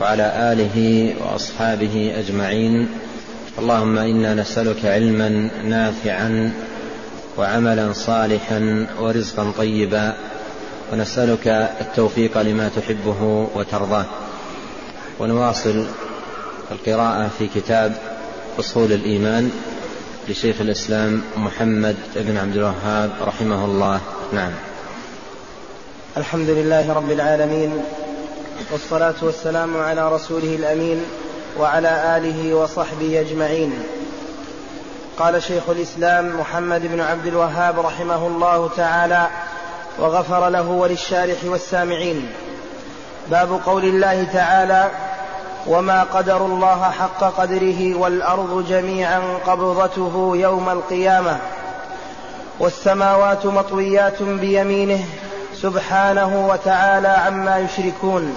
وعلى آله وأصحابه أجمعين. اللهم إنا نسألك علما نافعا وعملا صالحا ورزقا طيبا. ونسألك التوفيق لما تحبه وترضاه. ونواصل القراءة في كتاب أصول الإيمان لشيخ الإسلام محمد بن عبد الوهاب رحمه الله. نعم. الحمد لله رب العالمين. والصلاة والسلام على رسوله الأمين وعلى آله وصحبه أجمعين. قال شيخ الإسلام محمد بن عبد الوهاب رحمه الله تعالى وغفر له وللشارح والسامعين. باب قول الله تعالى وما قدر الله حق قدره والأرض جميعا قبضته يوم القيامة والسماوات مطويات بيمينه سبحانه وتعالى عما يشركون.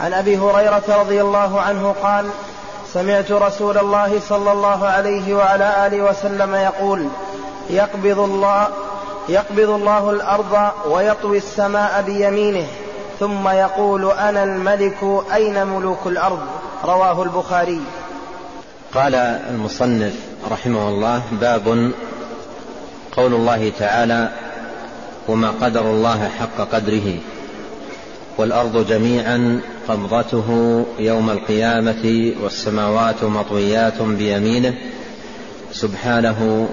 عن أبي هريرة رضي الله عنه قال سمعت رسول الله صلى الله عليه وعلى آله وسلم يقول يقبض الله يقبض الله الأرض ويطوي السماء بيمينه ثم يقول أنا الملك أين ملوك الأرض؟ رواه البخاري. قال المصنف رحمه الله باب قول الله تعالى وما قدر الله حق قدره والأرض جميعا قبضته يوم القيامة والسماوات مطويات بيمينه سبحانه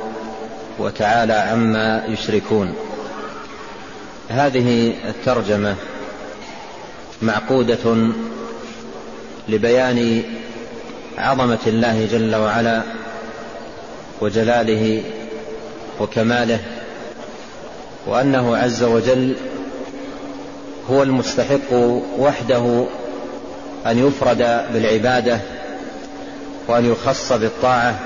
وتعالى عما يشركون. هذه الترجمة معقودة لبيان عظمة الله جل وعلا وجلاله وكماله وأنه عز وجل هو المستحق وحده أن يفرد بالعبادة وأن يخص بالطاعة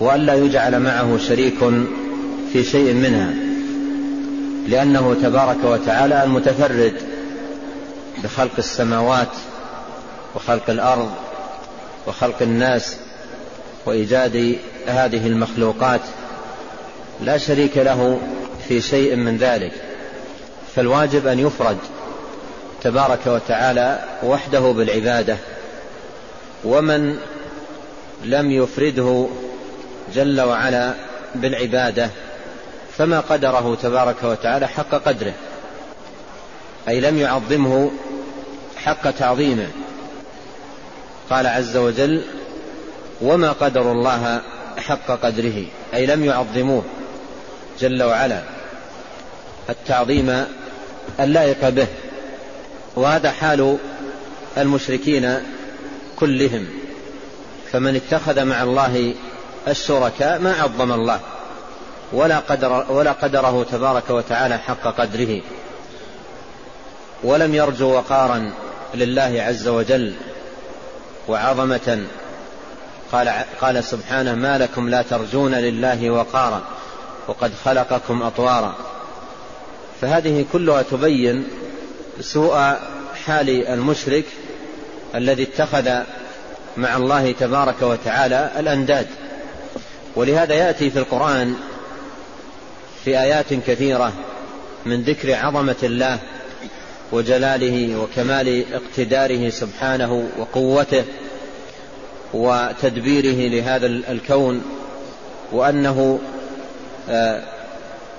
وأن لا يجعل معه شريك في شيء منها لأنه تبارك وتعالى المتفرد بخلق السماوات وخلق الأرض وخلق الناس وإيجاد هذه المخلوقات لا شريك له في شيء من ذلك فالواجب أن يفرد تبارك وتعالى وحده بالعبادة ومن لم يفرده جل وعلا بالعبادة فما قدره تبارك وتعالى حق قدره أي لم يعظمه حق تعظيمه. قال عز وجل وما قدر الله حق قدره أي لم يعظموه جل وعلا. التعظيم اللائق به وهذا حال المشركين كلهم. فمن اتخذ مع الله الشركاء ما عظم الله ولا قدر ولا قدره تبارك وتعالى حق قدره. ولم يرجو وقارا لله عز وجل وعظمة. قال قال سبحانه ما لكم لا ترجون لله وقارا وقد خلقكم أطوارا. فهذه كلها تبين سوء حال المشرك الذي اتخذ مع الله تبارك وتعالى الأنداد. ولهذا يأتي في القرآن في آيات كثيرة من ذكر عظمة الله وجلاله وكمال اقتداره سبحانه وقوته وتدبيره لهذا الكون وأنه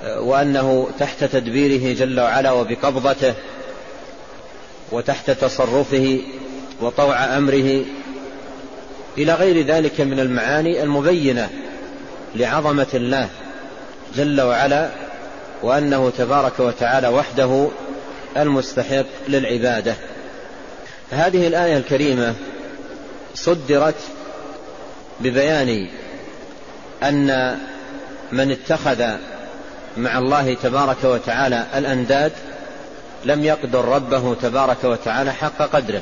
وأنه تحت تدبيره جل وعلا وبقبضته وتحت تصرفه وطوع أمره إلى غير ذلك من المعاني المبينة لعظمة الله جل وعلا وأنه تبارك وتعالى وحده المستحق للعبادة. هذه الآية الكريمة صدرت ببيان أن من اتخذ مع الله تبارك وتعالى الأنداد لم يقدر ربه تبارك وتعالى حق قدره.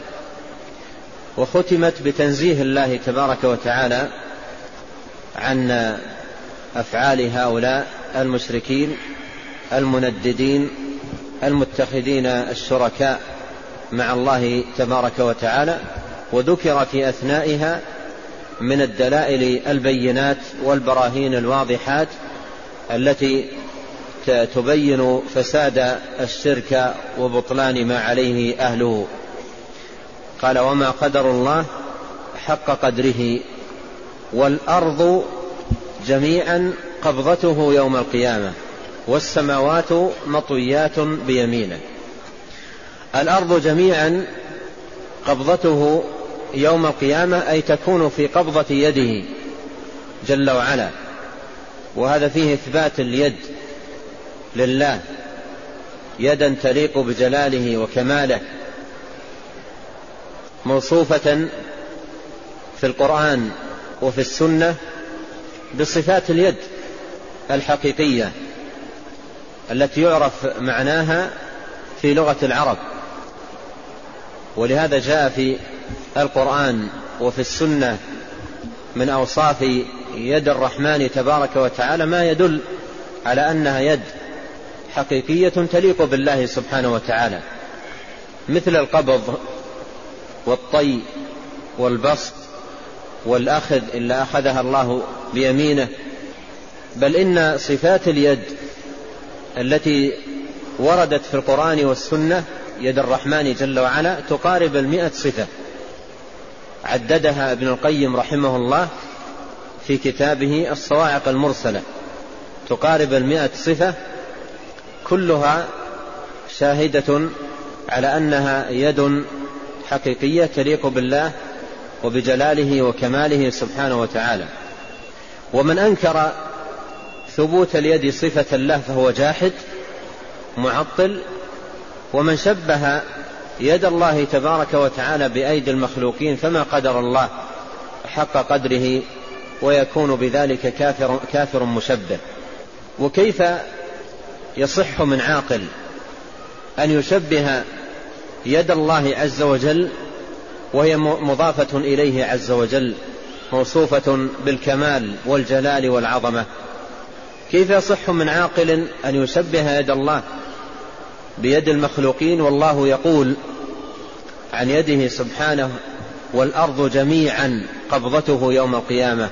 وختمت بتنزيه الله تبارك وتعالى عن أفعال هؤلاء المشركين المنددين المتخذين الشركاء مع الله تبارك وتعالى وذكر في أثنائها من الدلائل البينات والبراهين الواضحات التي تبين فساد الشرك وبطلان ما عليه أهله. قال وما قدر الله حق قدره والأرض جميعا قبضته يوم القيامة والسماوات مطويات بيمينه. الأرض جميعا قبضته يوم القيامة أي تكون في قبضة يده جل وعلا. وهذا فيه إثبات اليد. لله يدا تليق بجلاله وكماله موصوفة في القرآن وفي السنة بصفات اليد الحقيقية التي يعرف معناها في لغة العرب. ولهذا جاء في القرآن وفي السنة من أوصاف يد الرحمن تبارك وتعالى ما يدل على أنها يد. حقيقية تليق بالله سبحانه وتعالى مثل القبض والطي والبسط والأخذ إلا أخذها الله بيمينه. بل إن صفات اليد التي وردت في القرآن والسنة يد الرحمن جل وعلا تقارب المئة صفة. عددها ابن القيم رحمه الله في كتابه الصواعق المرسلة تقارب المئة صفة كلها شاهدة على أنها يد حقيقية تليق بالله وبجلاله وكماله سبحانه وتعالى. ومن أنكر ثبوت اليد صفة له فهو جاحد معطل ومن شبه يد الله تبارك وتعالى بأيدي المخلوقين فما قدر الله حق قدره ويكون بذلك كافر, كافر مشبه. وكيف يصح من عاقل أن يشبه يد الله عز وجل وهي مضافة إليه عز وجل موصوفة بالكمال والجلال والعظمة. كيف يصح من عاقل أن يشبه يد الله؟ بيد المخلوقين والله يقول عن يده سبحانه والأرض جميعا قبضته يوم القيامة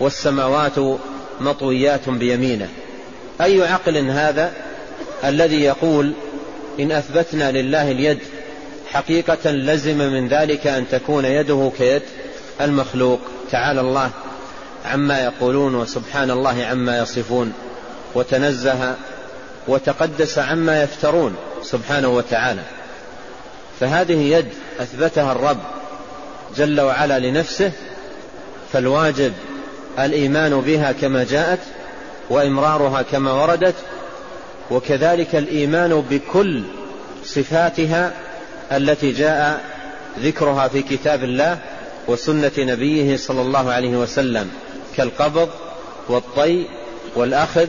والسماوات مطويات بيمينه. أي عقل هذا الذي يقول إن أثبتنا لله اليد حقيقة لزم من ذلك أن تكون يده كيد المخلوق تعالى الله عما يقولون وسبحان الله عما يصفون وتنزه وتقدس عما يفترون سبحانه وتعالى. فهذه يد أثبتها الرب جل وعلا لنفسه فالواجب الإيمان بها كما جاءت وإمرارها كما وردت وكذلك الإيمان بكل صفاتها التي جاء ذكرها في كتاب الله وسنة نبيه صلى الله عليه وسلم كالقبض والطي والأخذ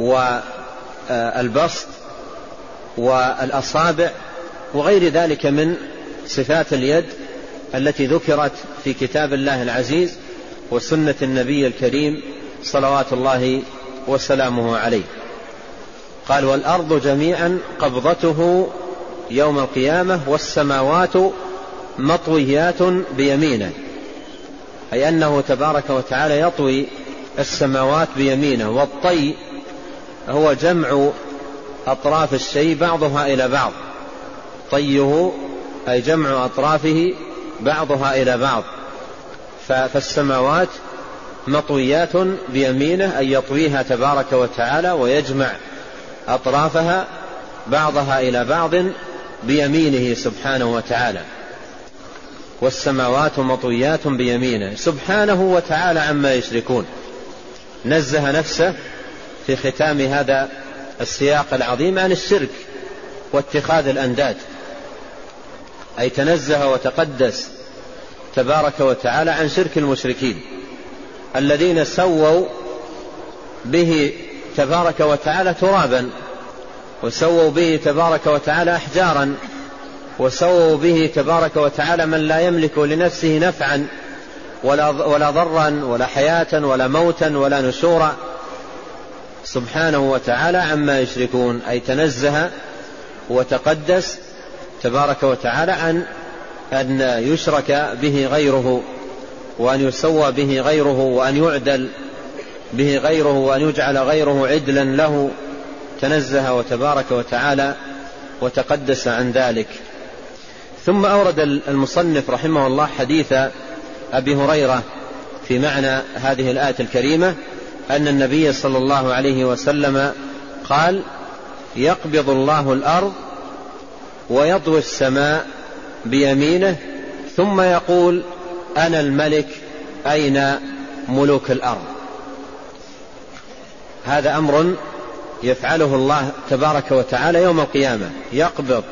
والبسط والأصابع وغير ذلك من صفات اليد التي ذكرت في كتاب الله العزيز وسنة النبي الكريم صلوات الله وسلامه عليه. قال والأرض جميعا قبضته يوم القيامة والسماوات مطويات بيمينه. أي أنه تبارك وتعالى يطوي السماوات بيمينه والطي هو جمع أطراف الشيء بعضها إلى بعض. طيه أي جمع أطرافه بعضها إلى بعض. فالسماوات مطويات بيمينه أي يطويها تبارك وتعالى ويجمع أطرافها بعضها إلى بعض بيمينه سبحانه وتعالى. والسماوات مطويات بيمينه. سبحانه وتعالى عما يشركون. نزه نفسه في ختام هذا السياق العظيم عن الشرك واتخاذ الأنداد. أي تنزه وتقدس تبارك وتعالى عن شرك المشركين. الذين سووا به تبارك وتعالى ترابا وسووا به تبارك وتعالى أحجارا وسووا به تبارك وتعالى من لا يملك لنفسه نفعا ولا ولا ضرا ولا حياة ولا موتا ولا نشورا. سبحانه وتعالى عما يشركون أي تنزه وتقدس تبارك وتعالى عن أن يشرك به غيره. وأن يسوى به غيره وأن يعدل به غيره وأن يجعل غيره عدلا له تنزه وتبارك وتعالى وتقدس عن ذلك. ثم أورد المصنف رحمه الله حديث أبي هريرة في معنى هذه الآية الكريمة أن النبي صلى الله عليه وسلم قال يقبض الله الأرض ويطوي السماء بيمينه ثم يقول أنا الملك أين ملوك الأرض؟ هذا أمر يفعله الله تبارك وتعالى يوم القيامة. يقبض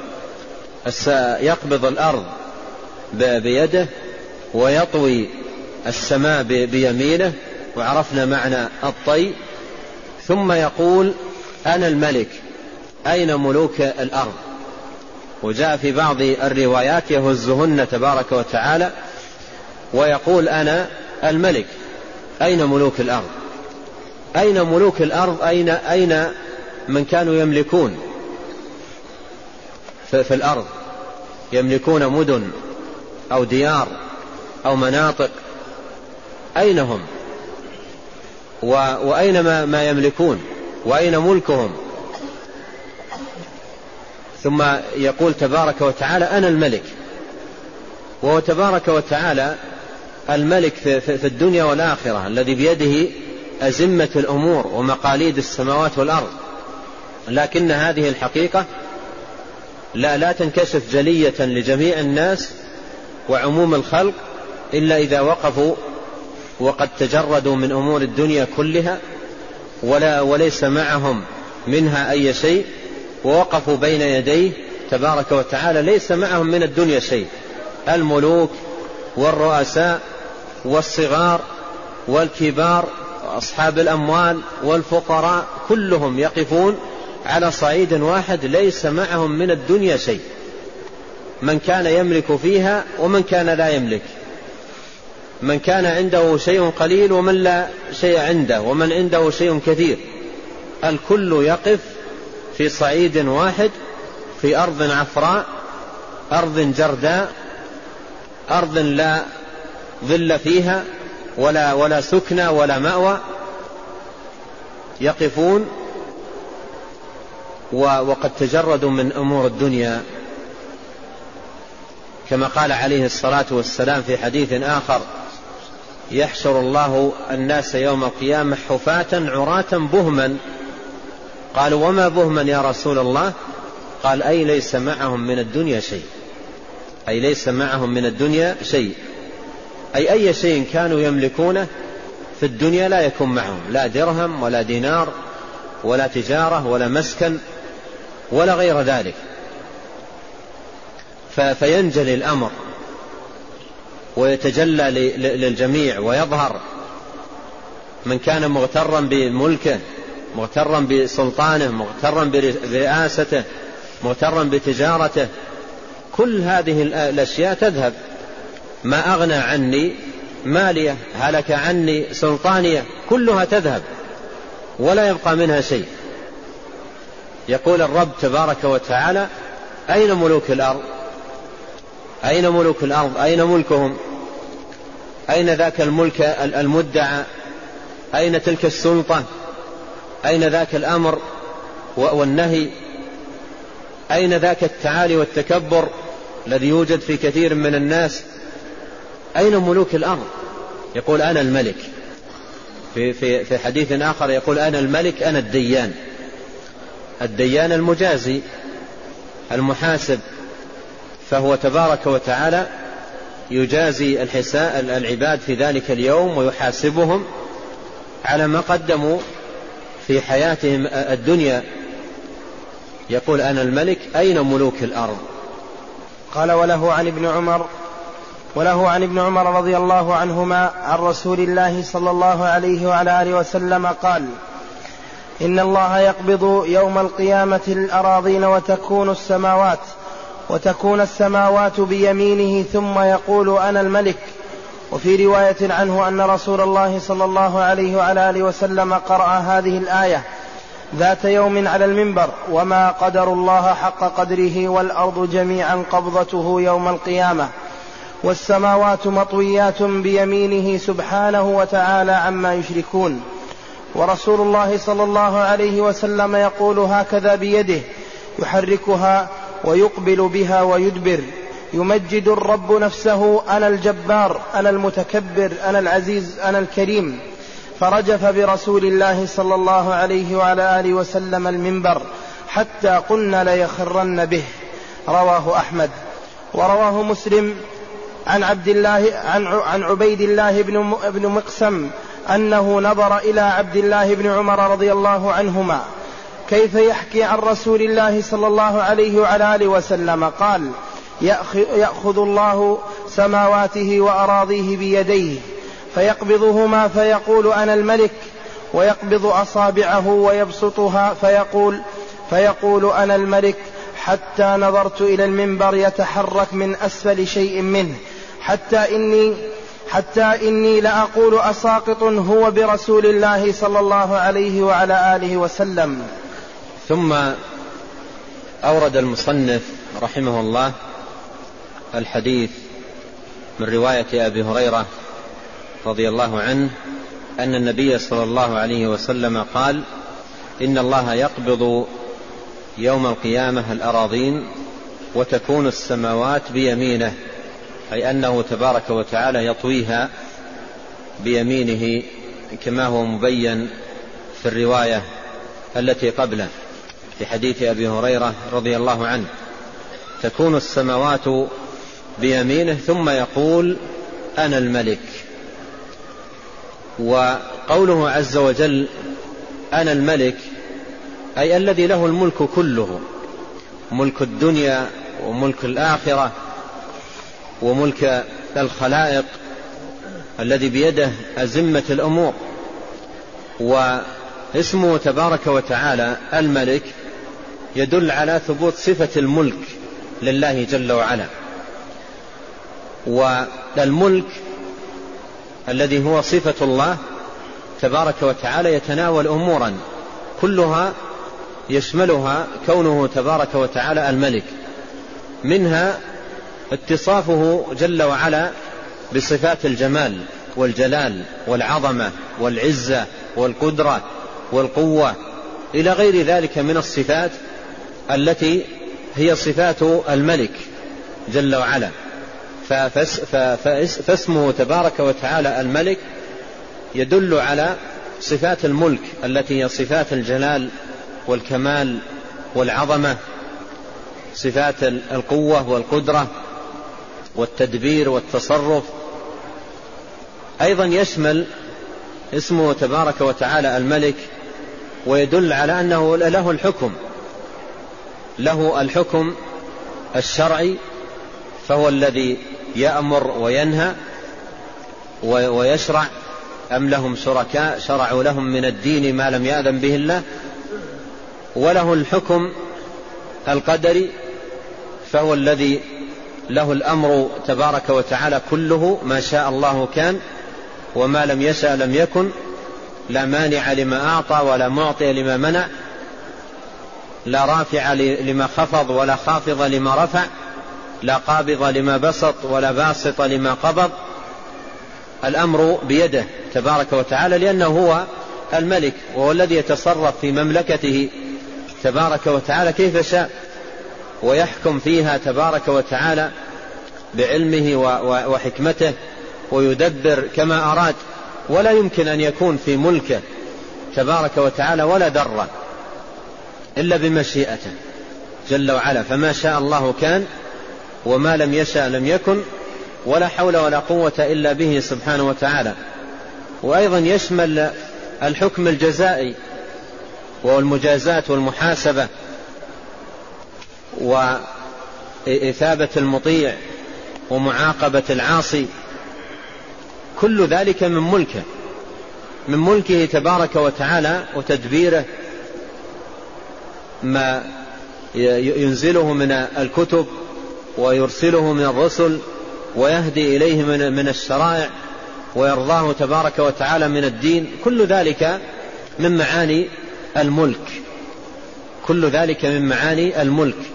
يقبض الأرض بيده ويطوي السماء بيمينه وعرفنا معنى الطي. ثم يقول أنا الملك أين ملوك الأرض؟ وجاء في بعض الروايات يهزهن تبارك وتعالى ويقول أنا الملك. أين ملوك الأرض؟ أين ملوك الأرض؟ أين أين من كانوا يملكون؟ في, في الأرض. يملكون مدن أو ديار أو مناطق. أين هم؟ وأين ما, ما يملكون؟ وأين ملكهم؟ ثم يقول تبارك وتعالى أنا الملك. وهو تبارك وتعالى الملك في الدنيا والآخرة الذي بيده أزمة الأمور ومقاليد السماوات والأرض. لكن هذه الحقيقة لا لا تنكشف جلية لجميع الناس وعموم الخلق إلا إذا وقفوا وقد تجردوا من أمور الدنيا كلها ولا وليس معهم منها أي شيء ووقفوا بين يديه تبارك وتعالى ليس معهم من الدنيا شيء. الملوك والرؤساء والصغار والكبار وأصحاب الأموال والفقراء كلهم يقفون على صعيد واحد ليس معهم من الدنيا شيء. من كان يملك فيها ومن كان لا يملك. من كان عنده شيء قليل ومن لا شيء عنده ومن عنده شيء كثير. الكل يقف في صعيد واحد في أرض عفراء أرض جرداء أرض لا ظل فيها ولا ولا سكنى ولا مأوى يقفون وقد تجردوا من أمور الدنيا. كما قال عليه الصلاة والسلام في حديث آخر يحشر الله الناس يوم القيامة حفاة عراة بهما. قالوا وما بهما يا رسول الله؟ قال أي ليس معهم من الدنيا شيء. أي ليس معهم من الدنيا شيء. أي أي شيء كانوا يملكونه في الدنيا لا يكون معهم. لا درهم ولا دينار ولا تجارة ولا مسكن ولا غير ذلك. فينجلي الأمر ويتجلى للجميع ويظهر من كان مغترا بملكه مغترا بسلطانه مغترا برئاسته مغترا بتجارته. كل هذه الأشياء تذهب. ما أغنى عني مالية هلك عني سلطانية كلها تذهب ولا يبقى منها شيء. يقول الرب تبارك وتعالى أين ملوك الأرض؟ أين ملوك الأرض؟ أين ملكهم؟ أين ذاك الملك المدعى؟ أين تلك السلطة؟ أين ذاك الأمر والنهي؟ أين ذاك التعالي والتكبر الذي يوجد في كثير من الناس؟ أين ملوك الأرض؟ يقول أنا الملك. في, في, في حديث آخر يقول أنا الملك أنا الديان. الديان المجازي المحاسب فهو تبارك وتعالى يجازي الحساء العباد في ذلك اليوم ويحاسبهم على ما قدموا في حياتهم الدنيا. يقول أنا الملك أين ملوك الأرض؟ قال وله عن ابن عمر وله عن ابن عمر رضي الله عنهما عن رسول الله صلى الله عليه وعلى آله وسلم قال إن الله يقبض يوم القيامة الأراضين وتكون السماوات وتكون السماوات بيمينه ثم يقول أنا الملك. وفي رواية عنه أن رسول الله صلى الله عليه وعلى آله وسلم قرأ هذه الآية ذات يوم على المنبر وما قدر الله حق قدره والأرض جميعا قبضته يوم القيامة. والسماوات مطويات بيمينه سبحانه وتعالى عما يشركون. ورسول الله صلى الله عليه وسلم يقول هكذا بيده يحركها ويقبل بها ويدبر. يمجد الرب نفسه أنا الجبار أنا المتكبر أنا العزيز أنا الكريم. فرجف برسول الله صلى الله عليه وعلى آله وسلم المنبر حتى قلنا ليخرن به. رواه أحمد. ورواه مسلم عن عبد الله عن عن عبيد الله بن بن مقسم أنه نظر إلى عبد الله بن عمر رضي الله عنهما. كيف يحكي عن رسول الله صلى الله عليه وعلى آله وسلم؟ قال يأخذ الله سماواته وأراضيه بيديه فيقبضهما فيقول أنا الملك ويقبض أصابعه ويبسطها فيقول فيقول أنا الملك حتى نظرت إلى المنبر يتحرك من أسفل شيء منه. حتى إني حتى إني لاقول أساقط هو برسول الله صلى الله عليه وعلى آله وسلم. ثم أورد المصنف رحمه الله الحديث من رواية أبي هريرة رضي الله عنه أن النبي صلى الله عليه وسلم قال إن الله يقبض يوم القيامة الأراضين وتكون السماوات بيمينه. أي أنه تبارك وتعالى يطويها بيمينه كما هو مبين في الرواية التي قبله في حديث أبي هريرة رضي الله عنه. تكون السماوات بيمينه ثم يقول أنا الملك. وقوله عز وجل أنا الملك أي الذي له الملك كله ملك الدنيا وملك الآخرة وملك الخلائق الذي بيده أزمة الأمور. واسمه تبارك وتعالى الملك يدل على ثبوت صفة الملك لله جل وعلا. والملك الذي هو صفة الله تبارك وتعالى يتناول أمورا كلها يشملها كونه تبارك وتعالى الملك. منها اتصافه جل وعلا بصفات الجمال والجلال والعظمة والعزة والقدرة والقوة إلى غير ذلك من الصفات التي هي صفات الملك جل وعلا. فاسمه تبارك وتعالى الملك يدل على صفات الملك التي هي صفات الجلال والكمال والعظمة صفات القوة والقدرة. والتدبير والتصرف. أيضا يشمل اسمه تبارك وتعالى الملك ويدل على أنه له الحكم. له الحكم الشرعي فهو الذي يأمر وينهى ويشرع. أم لهم شركاء؟ شرعوا لهم من الدين ما لم يأذن به الله. وله الحكم القدري فهو الذي له الأمر تبارك وتعالى كله ما شاء الله كان وما لم يشاء لم يكن لا مانع لما أعطى ولا معطي لما منع لا رافع لما خفض ولا خافض لما رفع لا قابض لما بسط ولا باسط لما قبض. الأمر بيده تبارك وتعالى لأنه هو الملك وهو الذي يتصرف في مملكته تبارك وتعالى كيف شاء. ويحكم فيها تبارك وتعالى بعلمه وحكمته ويدبر كما أراد. ولا يمكن أن يكون في ملكه تبارك وتعالى ولا ذرة إلا بمشيئته جل وعلا. فما شاء الله كان وما لم يشأ لم يكن ولا حول ولا قوة إلا به سبحانه وتعالى. وأيضا يشمل الحكم الجزائي والمجازات والمحاسبة وإثابة المطيع ومعاقبة العاصي كل ذلك من ملكه من ملكه تبارك وتعالى وتدبيره ما ينزله من الكتب ويرسله من الرسل ويهدي إليه من, الشرائع ويرضاه تبارك وتعالى من الدين كل ذلك من معاني الملك كل ذلك من معاني الملك.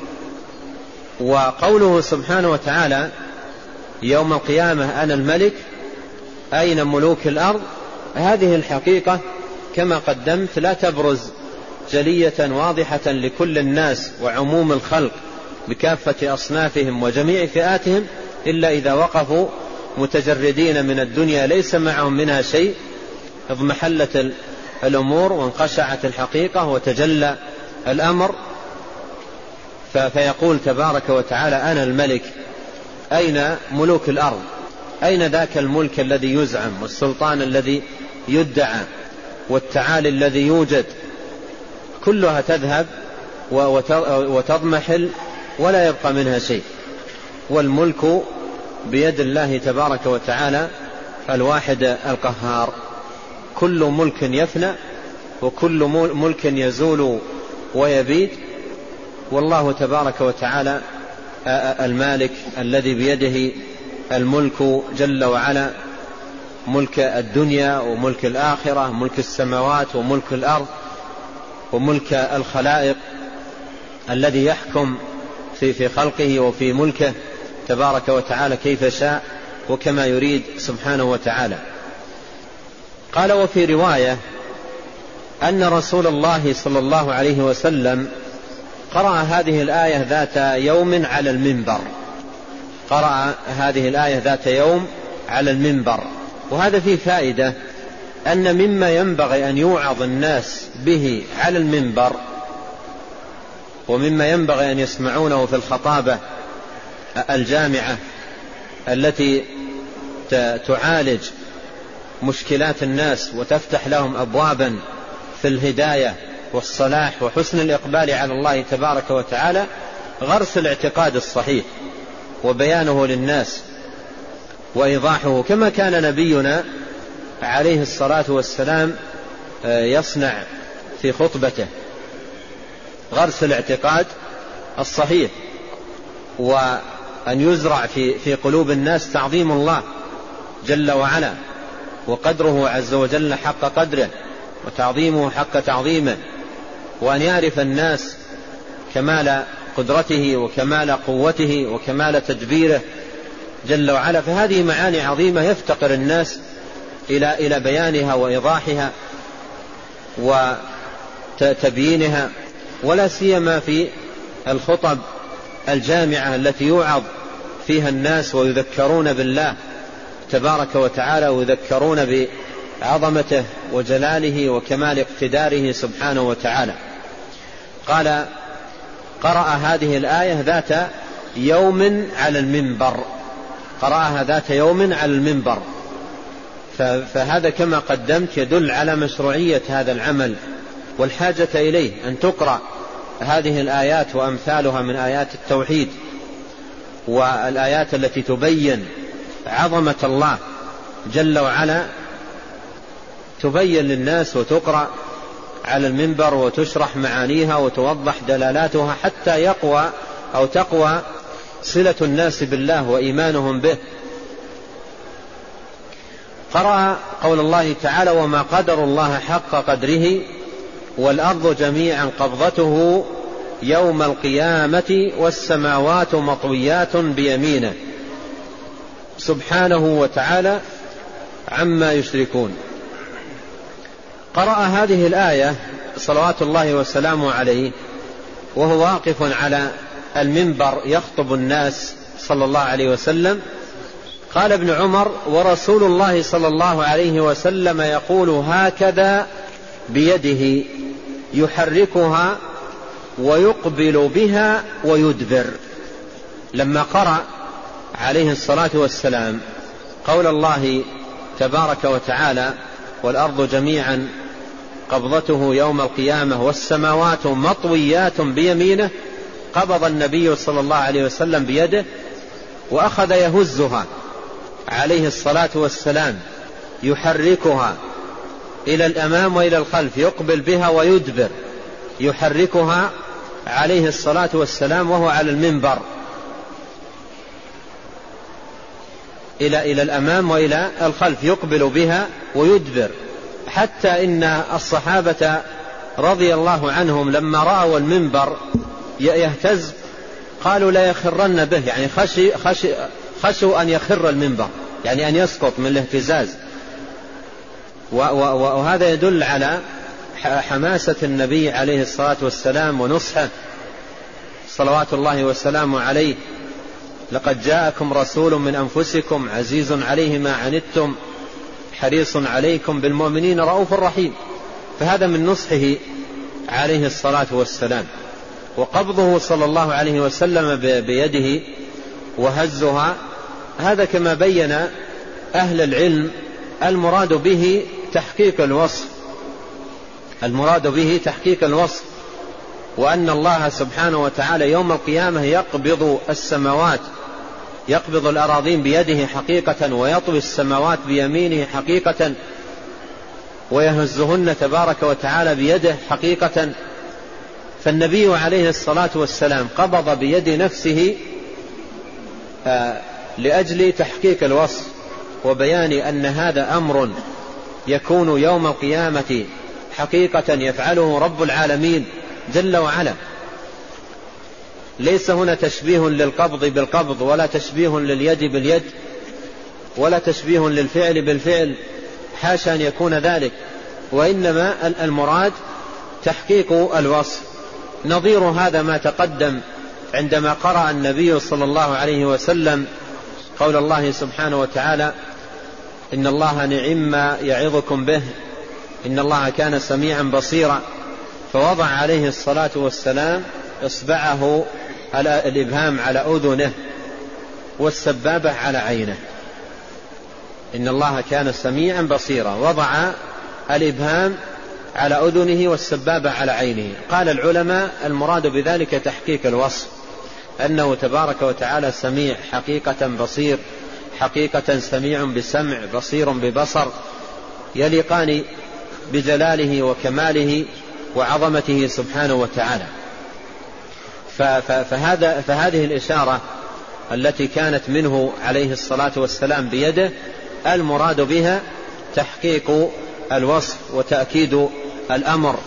وقوله سبحانه وتعالى يوم القيامة أنا الملك أين ملوك الأرض؟ هذه الحقيقة كما قدمت لا تبرز جلية واضحة لكل الناس وعموم الخلق بكافة أصنافهم وجميع فئاتهم إلا إذا وقفوا متجردين من الدنيا ليس معهم منها شيء اضمحلت الأمور وانقشعت الحقيقة وتجلى الأمر. فيقول تبارك وتعالى أنا الملك أين ملوك الأرض؟ أين ذاك الملك الذي يزعم والسلطان الذي يدعى والتعالي الذي يوجد؟ كلها تذهب وتضمحل ولا يبقى منها شيء. والملك بيد الله تبارك وتعالى الواحد القهار. كل ملك يفنى وكل ملك يزول ويبيد والله تبارك وتعالى المالك الذي بيده الملك جل وعلا ملك الدنيا وملك الآخرة ملك السماوات وملك الأرض وملك الخلائق الذي يحكم في في خلقه وفي ملكه تبارك وتعالى كيف شاء وكما يريد سبحانه وتعالى. قال وفي رواية أن رسول الله صلى الله عليه وسلم قرأ هذه الآية ذات يوم على المنبر. قرأ هذه الآية ذات يوم على المنبر. وهذا فيه فائدة أن مما ينبغي أن يوعظ الناس به على المنبر ومما ينبغي أن يسمعونه في الخطابة الجامعة التي تعالج مشكلات الناس وتفتح لهم أبوابا في الهداية. والصلاح وحسن الإقبال على الله تبارك وتعالى غرس الاعتقاد الصحيح وبيانه للناس وإيضاحه. كما كان نبينا عليه الصلاة والسلام آه، يصنع في خطبته غرس الاعتقاد الصحيح وأن يزرع في في قلوب الناس تعظيم الله جل وعلا وقدره عز وجل حق قدره وتعظيمه حق تعظيمه. وأن يعرف الناس كمال قدرته وكمال قوته وكمال تدبيره جل وعلا فهذه معاني عظيمة يفتقر الناس إلى إلى بيانها وإيضاحها وتبيينها ولا سيما في الخطب الجامعة التي يوعظ فيها الناس ويذكرون بالله تبارك وتعالى ويذكرون بعظمته وجلاله وكمال اقتداره سبحانه وتعالى. قال قرأ هذه الآية ذات يوم على المنبر. قرأها ذات يوم على المنبر. فهذا كما قدمت يدل على مشروعية هذا العمل. والحاجة إليه أن تقرأ هذه الآيات وأمثالها من آيات التوحيد والآيات التي تبين عظمة الله جل وعلا تبين للناس وتقرأ على المنبر وتشرح معانيها وتوضح دلالاتها حتى يقوى أو تقوى صلة الناس بالله وإيمانهم به. قرأ قول الله تعالى وما قدر الله حق قدره والأرض جميعا قبضته يوم القيامة والسماوات مطويات بيمينه سبحانه وتعالى عما يشركون. قرأ هذه الآية صلوات الله وسلامه عليه وهو واقف على المنبر يخطب الناس صلى الله عليه وسلم. قال ابن عمر ورسول الله صلى الله عليه وسلم يقول هكذا بيده يحركها ويقبل بها ويدبر لما قرأ عليه الصلاة والسلام قول الله تبارك وتعالى والأرض جميعا قبضته يوم القيامة والسماوات مطويات بيمينه قبض النبي صلى الله عليه وسلم بيده وأخذ يهزها عليه الصلاة والسلام يحركها إلى الأمام وإلى الخلف يقبل بها ويدبر يحركها عليه الصلاة والسلام وهو على المنبر. إلى إلى الأمام وإلى الخلف يقبل بها ويدبر. حتى إن الصحابة رضي الله عنهم لما رأوا المنبر يهتز قالوا لا يخرن به يعني خشي خشي خشوا أن يخر المنبر يعني أن يسقط من الاهتزاز. وهذا يدل على حماسة النبي عليه الصلاة والسلام ونصحه. صلوات الله وسلامه عليه. لقد جاءكم رسول من أنفسكم عزيز عليه ما عنتم. حريص عليكم بالمؤمنين رؤوف رحيم. فهذا من نصحه عليه الصلاة والسلام. وقبضه صلى الله عليه وسلم بيده وهزها. هذا كما بين أهل العلم المراد به تحقيق الوصف. المراد به تحقيق الوصف. وأن الله سبحانه وتعالى يوم القيامة يقبض السماوات يقبض الأراضين بيده حقيقة ويطوي السماوات بيمينه حقيقة ويهزهن تبارك وتعالى بيده حقيقة. فالنبي عليه الصلاة والسلام قبض بيد نفسه آه، لأجل تحقيق الوصف وبيان أن هذا أمر يكون يوم القيامة حقيقة يفعله رب العالمين جل وعلا. ليس هنا تشبيه للقبض بالقبض ولا تشبيه لليد باليد ولا تشبيه للفعل بالفعل حاشا أن يكون ذلك. وإنما المراد تحقيق الوصف. نظير هذا ما تقدم عندما قرأ النبي صلى الله عليه وسلم قول الله سبحانه وتعالى إن الله نعم يعظكم به إن الله كان سميعا بصيرا. فوضع عليه الصلاة والسلام إصبعه على الإبهام على أذنه والسبابة على عينه. إن الله كان سميعا بصيرا. وضع الإبهام على أذنه والسبابة على عينه. قال العلماء المراد بذلك تحقيق الوصف. أنه تبارك وتعالى سميع حقيقة بصير حقيقة سميع بسمع بصير ببصر يليقان بجلاله وكماله وعظمته سبحانه وتعالى. فهذا فهذه الإشارة التي كانت منه عليه الصلاة والسلام بيده المراد بها تحقيق الوصف وتأكيد الأمر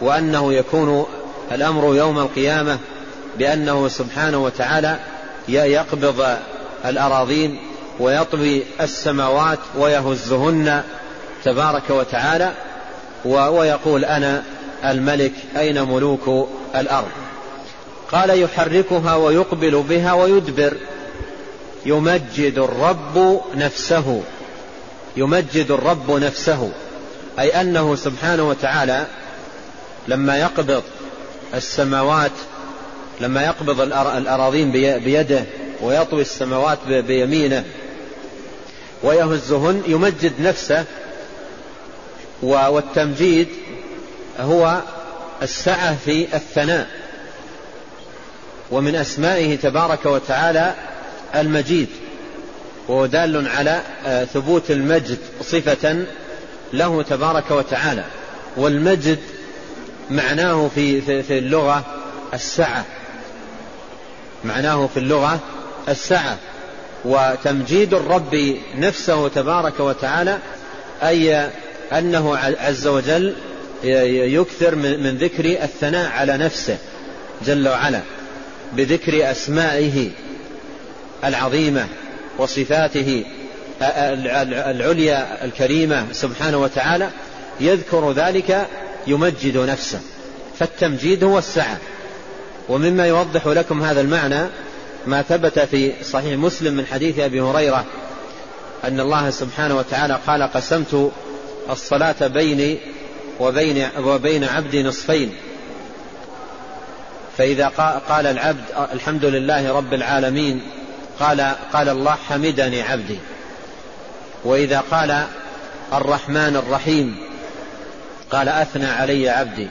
وأنه يكون الأمر يوم القيامة بأنه سبحانه وتعالى يقبض الأراضين ويطوي السماوات ويهزهن تبارك وتعالى ويقول أنا الملك أين ملوك الأرض. قال يحركها ويقبل بها ويدبر. يمجد الرب نفسه. يمجد الرب نفسه. أي أنه سبحانه وتعالى لما يقبض السماوات لما يقبض الأراضين بيده ويطوي السماوات بيمينه ويهزهن يمجد نفسه. والتمجيد هو السعة في الثناء. ومن أسمائه تبارك وتعالى المجيد وهو دال على آه، ثبوت المجد صفة له تبارك وتعالى. والمجد معناه في في اللغة السعة. معناه في اللغة السعة. وتمجيد الرب نفسه تبارك وتعالى أي أنه عز وجل يكثر من ذكر الثناء على نفسه جل وعلا. بذكر أسمائه العظيمة وصفاته العليا الكريمة سبحانه وتعالى يذكر ذلك يمجد نفسه. فالتمجيد هو السعة. ومما يوضح لكم هذا المعنى ما ثبت في صحيح مسلم من حديث أبي هريرة أن الله سبحانه وتعالى قال قسمت الصلاة بيني وبين, وبين عبدي نصفين. فإذا قال العبد الحمد لله رب العالمين قال قال الله حمدني عبدي. وإذا قال الرحمن الرحيم قال أثنى علي عبدي.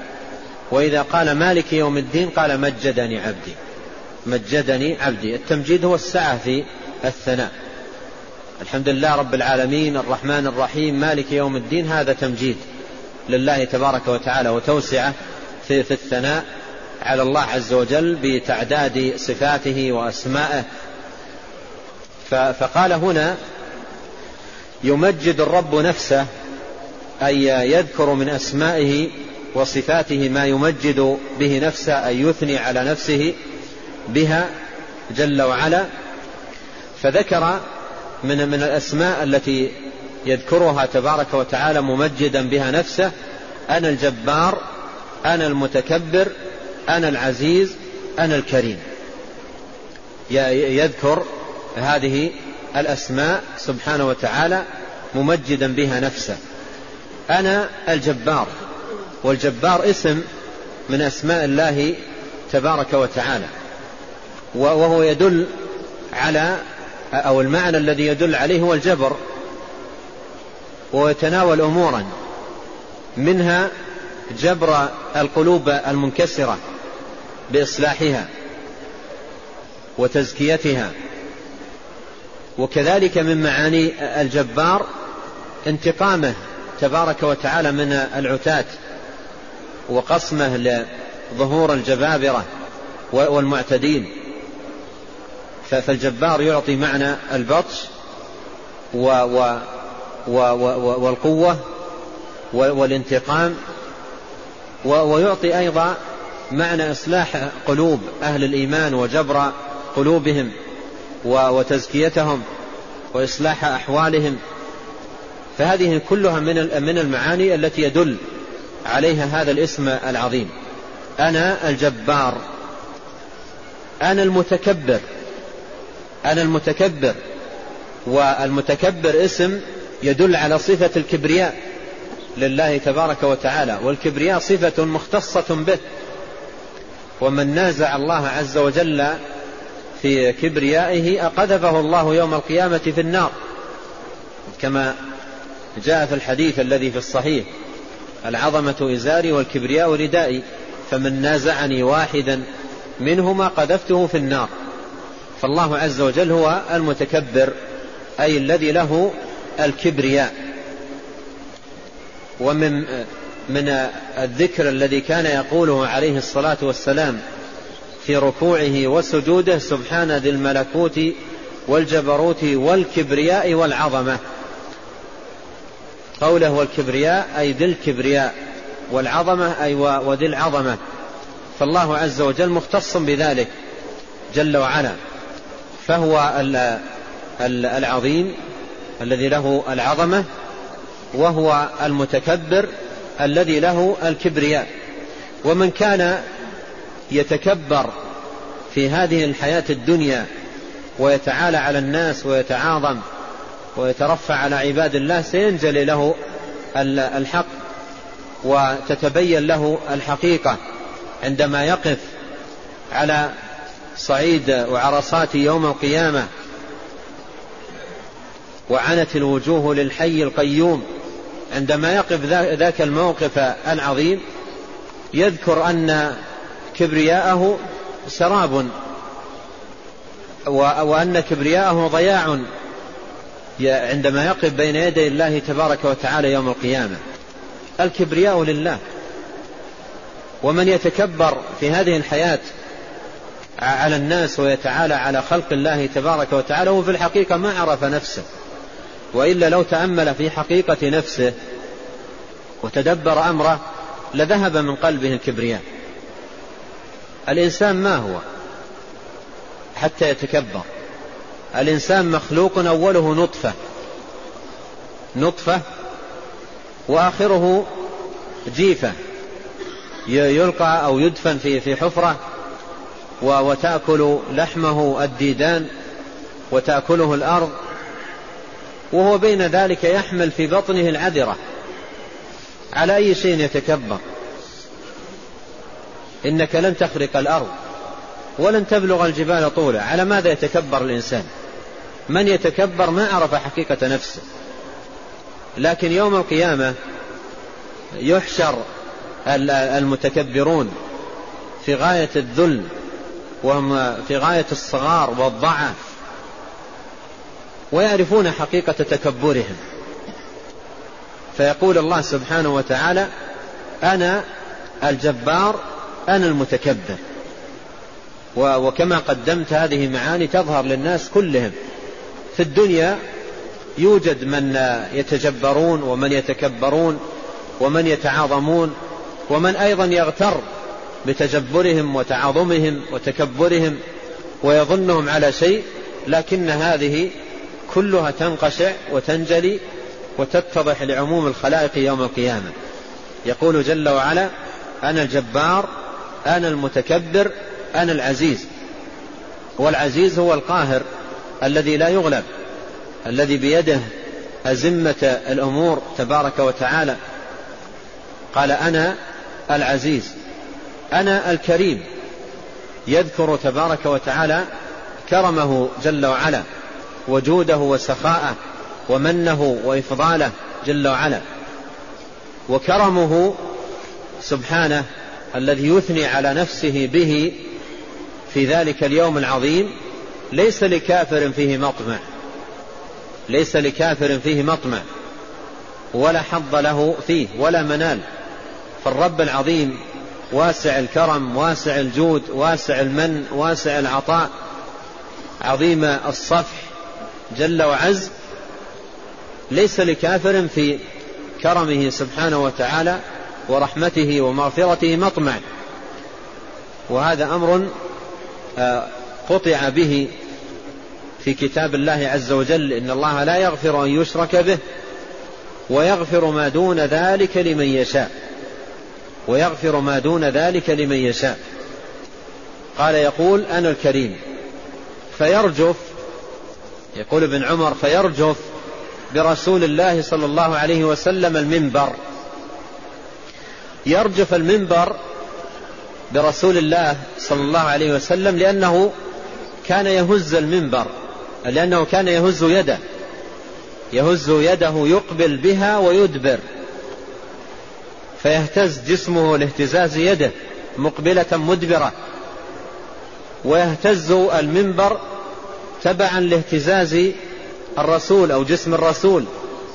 وإذا قال مالك يوم الدين قال مجدني عبدي. مجدني عبدي. التمجيد هو السعة في الثناء. الحمد لله رب العالمين الرحمن الرحيم مالك يوم الدين هذا تمجيد لله تبارك وتعالى وتوسعة في, في الثناء. على الله عز وجل بتعداد صفاته وأسمائه. فقال هنا يمجد الرب نفسه أي يذكر من أسمائه وصفاته ما يمجد به نفسه أي يثني على نفسه بها جل وعلا. فذكر من من الأسماء التي يذكرها تبارك وتعالى ممجدا بها نفسه أنا الجبار أنا المتكبر أنا العزيز أنا الكريم. يذكر هذه الأسماء سبحانه وتعالى ممجدا بها نفسه. أنا الجبار والجبار اسم من أسماء الله تبارك وتعالى. وهو يدل على أو المعنى الذي يدل عليه هو الجبر. ويتناول أمورا منها جبر القلوب المنكسرة. بإصلاحها وتزكيتها. وكذلك من معاني الجبار انتقامه تبارك وتعالى من العتاة وقصمه لظهور الجبابرة والمعتدين. فالجبار يعطي معنى البطش و و و و والقوة والانتقام ويعطي أيضا معنى إصلاح قلوب أهل الإيمان وجبر قلوبهم وتزكيتهم وإصلاح أحوالهم فهذه كلها من من المعاني التي يدل عليها هذا الاسم العظيم. أنا الجبار أنا المتكبر أنا المتكبر والمتكبر اسم يدل على صفة الكبرياء لله تبارك وتعالى والكبرياء صفة مختصة به. ومن نازع الله عز وجل في كبريائه أقذفه الله يوم القيامة في النار. كما جاء في الحديث الذي في الصحيح العظمة إزاري والكبرياء ردائي فمن نازعني واحدا منهما قذفته في النار. فالله عز وجل هو المتكبر أي الذي له الكبرياء. ومن من الذكر الذي كان يقوله عليه الصلاة والسلام في ركوعه وسجوده سبحان ذي الملكوت والجبروت والكبرياء والعظمة. قوله والكبرياء أي ذي الكبرياء والعظمة أي وذي العظمة. فالله عز وجل مختص بذلك جل وعلا. فهو العظيم الذي له العظمة وهو المتكبر الذي له الكبرياء. ومن كان يتكبر في هذه الحياة الدنيا ويتعالى على الناس ويتعاظم ويترفع على عباد الله سينجلي له الحق وتتبين له الحقيقة. عندما يقف على صعيد وعرصات يوم القيامة وعنت الوجوه للحي القيوم عندما يقف ذاك الموقف العظيم يذكر أن كبرياءه سراب وأن كبرياءه ضياع عندما يقف بين يدي الله تبارك وتعالى يوم القيامة. الكبرياء لله. ومن يتكبر في هذه الحياة على الناس ويتعالى على خلق الله تبارك وتعالى هو في الحقيقة ما عرف نفسه. وإلا لو تأمل في حقيقة نفسه وتدبر أمره لذهب من قلبه الكبرياء. الإنسان ما هو حتى يتكبر؟ الإنسان مخلوق أوله نطفة. نطفة وآخره جيفة. يلقى أو يدفن في في حفرة وتأكل لحمه الديدان وتأكله الأرض وهو بين ذلك يحمل في بطنه العذرة. على أي شيء يتكبر؟ إنك لن تخرق الأرض ولن تبلغ الجبال طولا. على ماذا يتكبر الإنسان؟ من يتكبر ما عرف حقيقة نفسه. لكن يوم القيامة يحشر المتكبرون في غاية الذل وهم في غاية الصغار والضعف. ويعرفون حقيقة تكبرهم. فيقول الله سبحانه وتعالى أنا الجبار أنا المتكبر. وكما قدمت هذه معاني تظهر للناس كلهم. في الدنيا يوجد من يتجبرون ومن يتكبرون ومن يتعاظمون ومن أيضا يغتر بتجبرهم وتعاظمهم وتكبرهم ويظنهم على شيء لكن هذه كلها تنقشع وتنجلي وتتضح لعموم الخلائق يوم القيامة. يقول جل وعلا أنا الجبار أنا المتكبر أنا العزيز. والعزيز هو القاهر الذي لا يغلب الذي بيده أزمة الأمور تبارك وتعالى. قال أنا العزيز أنا الكريم. يذكر تبارك وتعالى كرمه جل وعلا. وجوده وسخاءه ومنه وإفضاله جل وعلا. وكرمه سبحانه الذي يثني على نفسه به في ذلك اليوم العظيم. ليس لكافر فيه مطمع. ليس لكافر فيه مطمع. ولا حظ له فيه ولا منال. فالرب العظيم واسع الكرم واسع الجود واسع المن واسع العطاء. عظيم الصفح جل وعز ليس لكافر في كرمه سبحانه وتعالى ورحمته ومغفرته مطمع. وهذا أمر آه، قطع به في كتاب الله عز وجل إن الله لا يغفر أن يشرك به ويغفر ما دون ذلك لمن يشاء ويغفر ما دون ذلك لمن يشاء. قال يقول أنا الكريم فيرجف يقول ابن عمر فيرجف برسول الله صلى الله عليه وسلم المنبر. يرجف المنبر برسول الله صلى الله عليه وسلم لأنه كان يهز المنبر لأنه كان يهز يده. يهز يده يقبل بها ويدبر. فيهتز جسمه لاهتزاز يده مقبلة مدبرة. ويهتز المنبر تبعا لاهتزاز الرسول أو جسم الرسول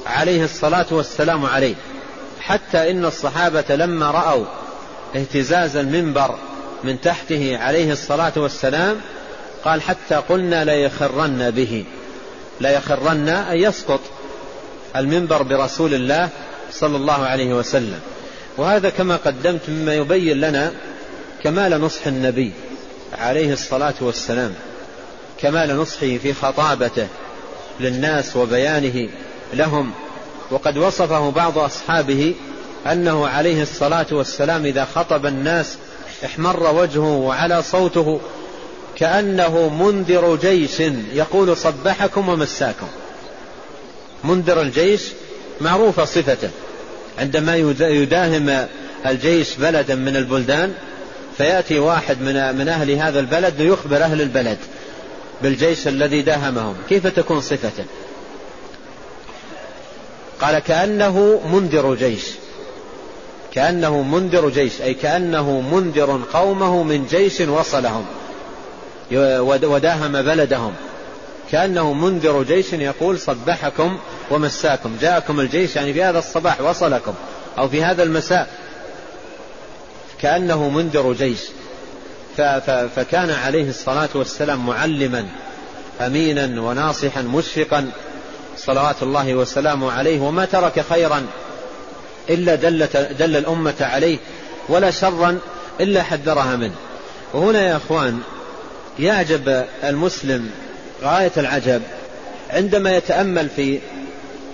عليه الصلاة والسلام عليه. حتى إن الصحابة لما رأوا اهتزاز المنبر من تحته عليه الصلاة والسلام قال حتى قلنا ليخرن به. ليخرن أن يسقط المنبر برسول الله صلى الله عليه وسلم. وهذا كما قدمت مما يبين لنا كمال نصح النبي عليه الصلاة والسلام. كمال نصحه في خطابته للناس وبيانه لهم. وقد وصفه بعض أصحابه أنه عليه الصلاة والسلام إذا خطب الناس احمر وجهه وعلى صوته كأنه منذر جيش يقول صبحكم ومساكم. منذر الجيش معروفة صفته. عندما يداهم الجيش بلدا من البلدان فيأتي واحد من, من أهل هذا البلد ليخبر أهل البلد. بالجيش الذي داهمهم. كيف تكون صفته قال كأنه منذر جيش. كأنه منذر جيش. أي كأنه منذر قومه من جيش وصلهم. وداهم بلدهم. كأنه منذر جيش يقول صبحكم ومساكم. جاءكم الجيش يعني في هذا الصباح وصلكم. أو في هذا المساء. كأنه منذر جيش. فكان عليه الصلاة والسلام معلما أمينا وناصحا مشفقا صلوات الله وسلامه عليه وما ترك خيرا إلا دلت دل الأمة عليه ولا شرا إلا حذرها منه. وهنا يا أخوان يعجب المسلم غاية العجب عندما يتأمل في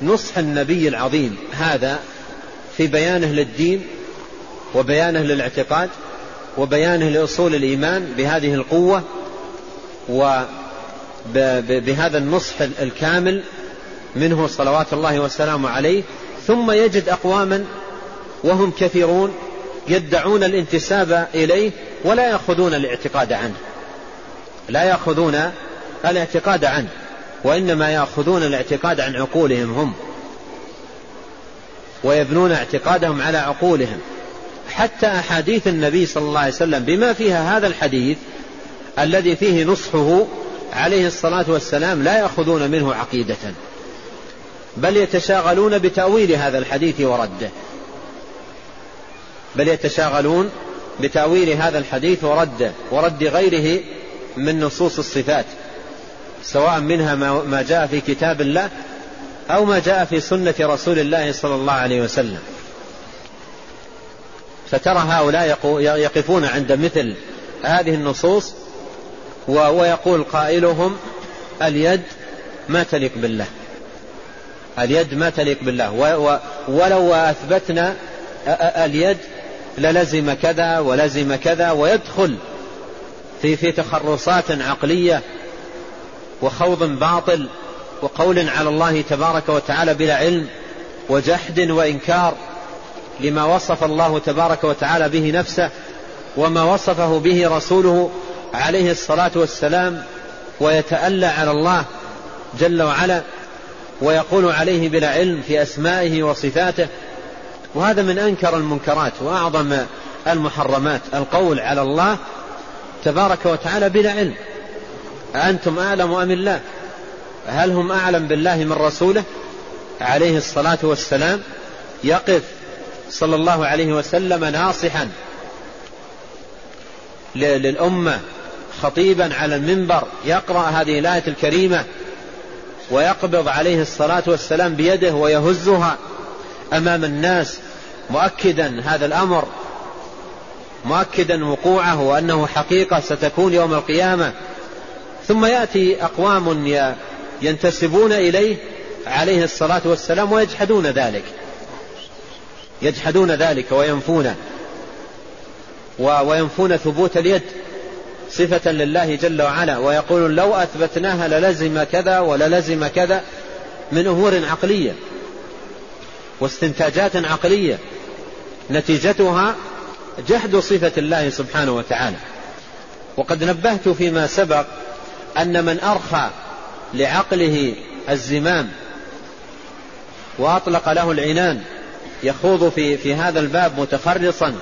نصح النبي العظيم هذا في بيانه للدين وبيانه للاعتقاد وبيانه لأصول الإيمان بهذه القوة وبهذا النصح الكامل منه صلوات الله وسلامه عليه ثم يجد أقواما وهم كثيرون يدعون الانتساب إليه ولا يأخذون الاعتقاد عنه. لا يأخذون الاعتقاد عنه وإنما يأخذون الاعتقاد عن عقولهم هم ويبنون اعتقادهم على عقولهم. حتى أحاديث النبي صلى الله عليه وسلم بما فيها هذا الحديث الذي فيه نصحه عليه الصلاة والسلام لا يأخذون منه عقيدة بل يتشاغلون بتأويل هذا الحديث ورده. بل يتشاغلون بتأويل هذا الحديث ورده ورد غيره من نصوص الصفات سواء منها ما جاء في كتاب الله أو ما جاء في سنة رسول الله صلى الله عليه وسلم. فترى هؤلاء يقفون عند مثل هذه النصوص ويقول قائلهم اليد ما تليق بالله. اليد ما تليق بالله. ولو أثبتنا اليد للزم كذا ولزم كذا ويدخل في في تخرصات عقلية وخوض باطل وقول على الله تبارك وتعالى بلا علم وجحد وإنكار لما وصف الله تبارك وتعالى به نفسه وما وصفه به رسوله عليه الصلاة والسلام ويتألى على الله جل وعلا ويقول عليه بلا علم في أسمائه وصفاته. وهذا من أنكر المنكرات وأعظم المحرمات القول على الله تبارك وتعالى بلا علم. أنتم أعلم أم الله؟ هل هم أعلم بالله من رسوله؟ عليه الصلاة والسلام يقف صلى الله عليه وسلم ناصحا للأمة خطيبا على المنبر يقرأ هذه الآية الكريمة ويقبض عليه الصلاة والسلام بيده ويهزها أمام الناس مؤكدا هذا الأمر مؤكدا وقوعه وأنه حقيقة ستكون يوم القيامة. ثم يأتي أقوام ينتسبون إليه عليه الصلاة والسلام ويجحدون ذلك. يجحدون ذلك وينفونه وينفون ثبوت اليد صفة لله جل وعلا ويقولون لو أثبتناها للزم كذا وللزم كذا من أمور عقلية واستنتاجات عقلية. نتيجتها جحد صفة الله سبحانه وتعالى. وقد نبهت فيما سبق أن من أرخى لعقله الزمام وأطلق له العنان يخوض في, في هذا الباب متخرصا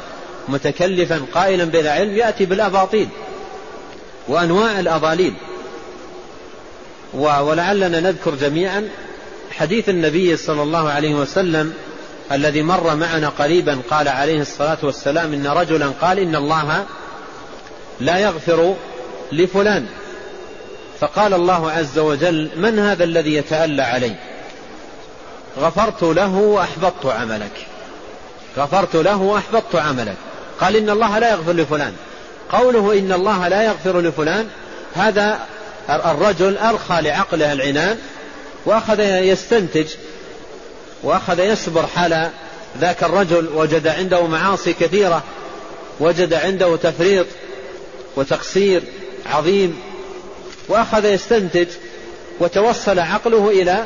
متكلفا قائلا بلا علم يأتي بالأباطيل وأنواع الأضاليل. ولعلنا نذكر جميعا حديث النبي صلى الله عليه وسلم الذي مر معنا قريبا قال عليه الصلاة والسلام إن رجلا قال إن الله لا يغفر لفلان. فقال الله عز وجل من هذا الذي يتألى علي؟ غفرت له وأحبطت عملك. غفرت له وأحبطت عملك. قال إن الله لا يغفر لفلان. قوله إن الله لا يغفر لفلان هذا الرجل أرخى لعقله العنان وأخذ يستنتج وأخذ يصبر حال ذاك الرجل وجد عنده معاصي كثيرة وجد عنده تفريط وتقصير عظيم وأخذ يستنتج وتوصل عقله إلى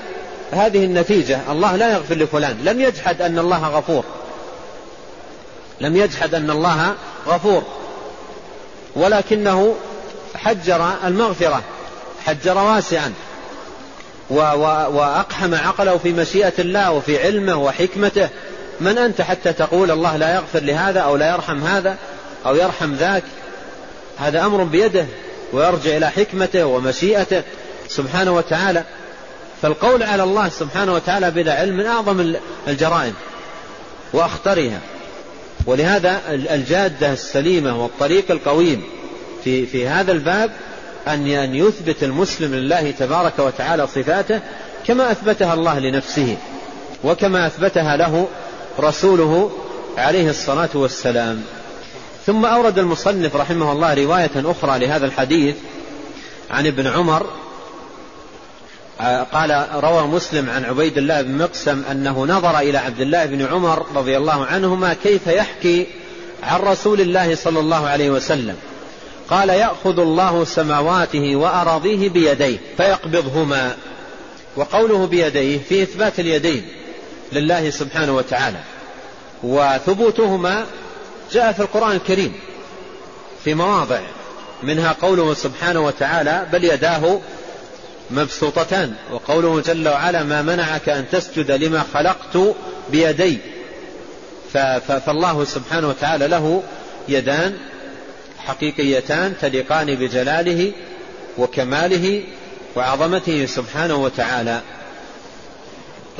هذه النتيجة الله لا يغفر لفلان. لم يجحد أن الله غفور. لم يجحد أن الله غفور. ولكنه حجر المغفرة حجر واسعا. وأقحم عقله في مشيئة الله وفي علمه وحكمته. من أنت حتى تقول الله لا يغفر لهذا أو لا يرحم هذا أو يرحم ذاك؟ هذا أمر بيده ويرجع إلى حكمته ومشيئته. سبحانه وتعالى. فالقول على الله سبحانه وتعالى بلا علم من أعظم الجرائم وأخطرها. ولهذا الجادة السليمة والطريق القويم في, في هذا الباب أن يثبت المسلم لله تبارك وتعالى صفاته كما أثبتها الله لنفسه وكما أثبتها له رسوله عليه الصلاة والسلام. ثم أورد المصنف رحمه الله رواية أخرى لهذا الحديث عن ابن عمر قال روى مسلم عن عبيد الله بن مقسم أنه نظر إلى عبد الله بن عمر رضي الله عنهما كيف يحكي عن رسول الله صلى الله عليه وسلم. قال يأخذ الله سماواته وأراضيه بيديه فيقبضهما وقوله بيديه في إثبات اليدين لله سبحانه وتعالى. وثبوتهما جاء في القرآن الكريم في مواضع منها قوله سبحانه وتعالى بل يداه مبسوطتان وقوله جل وعلا ما منعك أن تسجد لما خلقت بيدي. فالله سبحانه وتعالى له يدان حقيقيتان تليقان بجلاله وكماله وعظمته سبحانه وتعالى.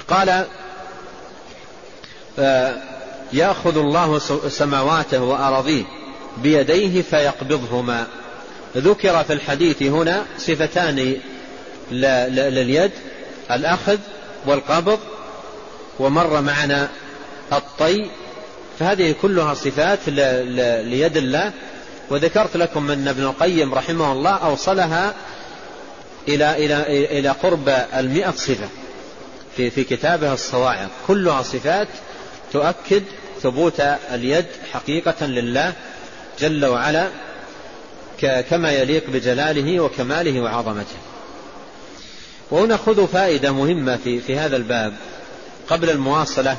قال آه، يأخذ الله سماواته وأراضيه بيديه فيقبضهما. ذكر في الحديث هنا صفتان لليد الأخذ والقبض ومر معنا الطي. فهذه كلها صفات ليد الله. وذكرت لكم أن ابن القيم رحمه الله أوصلها إلى إلى إلى قرب المئة صفة في في كتابه الصواعق. كلها صفات تؤكد ثبوت اليد حقيقة لله جل وعلا كما يليق بجلاله وكماله وعظمته. وهنا خذوا فائدة مهمة في, في هذا الباب قبل المواصلة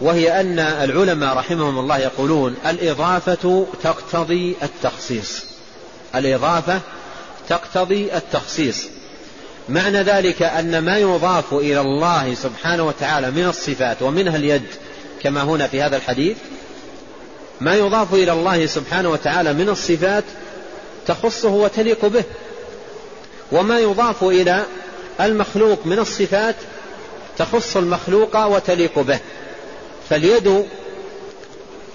وهي أن العلماء رحمهم الله يقولون الإضافة تقتضي التخصيص. الإضافة تقتضي التخصيص. معنى ذلك أن ما يضاف إلى الله سبحانه وتعالى من الصفات ومنها اليد كما هنا في هذا الحديث ما يضاف إلى الله سبحانه وتعالى من الصفات تخصه وتليق به. وما يضاف إلى المخلوق من الصفات تخص المخلوق وتليق به. فاليد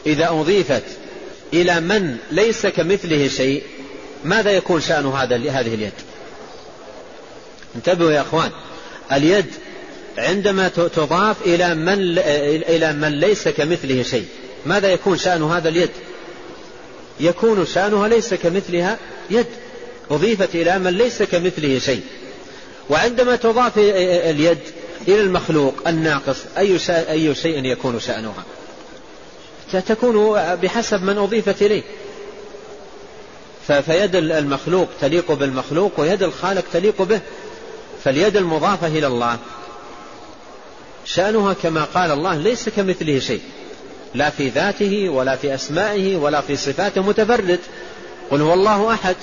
إذا أضيفت إلى من ليس كمثله شيء ماذا يكون شأن هذا هذه اليد؟ انتبهوا يا أخوان اليد عندما تضاف إلى من إلى من ليس كمثله شيء ماذا يكون شأن هذا اليد؟ يكون شأنها ليس كمثلها يد أضيفت إلى من ليس كمثله شيء. وعندما تضاف اليد إلى المخلوق الناقص أي أي شيء يكون شأنها؟ تكون بحسب من أضيفت إليه. فيد المخلوق تليق بالمخلوق ويد الخالق تليق به فاليد المضافة إلى الله. شأنها كما قال الله ليس كمثله شيء لا في ذاته ولا في أسمائه ولا في صفاته متفرد. قل هو الله أحد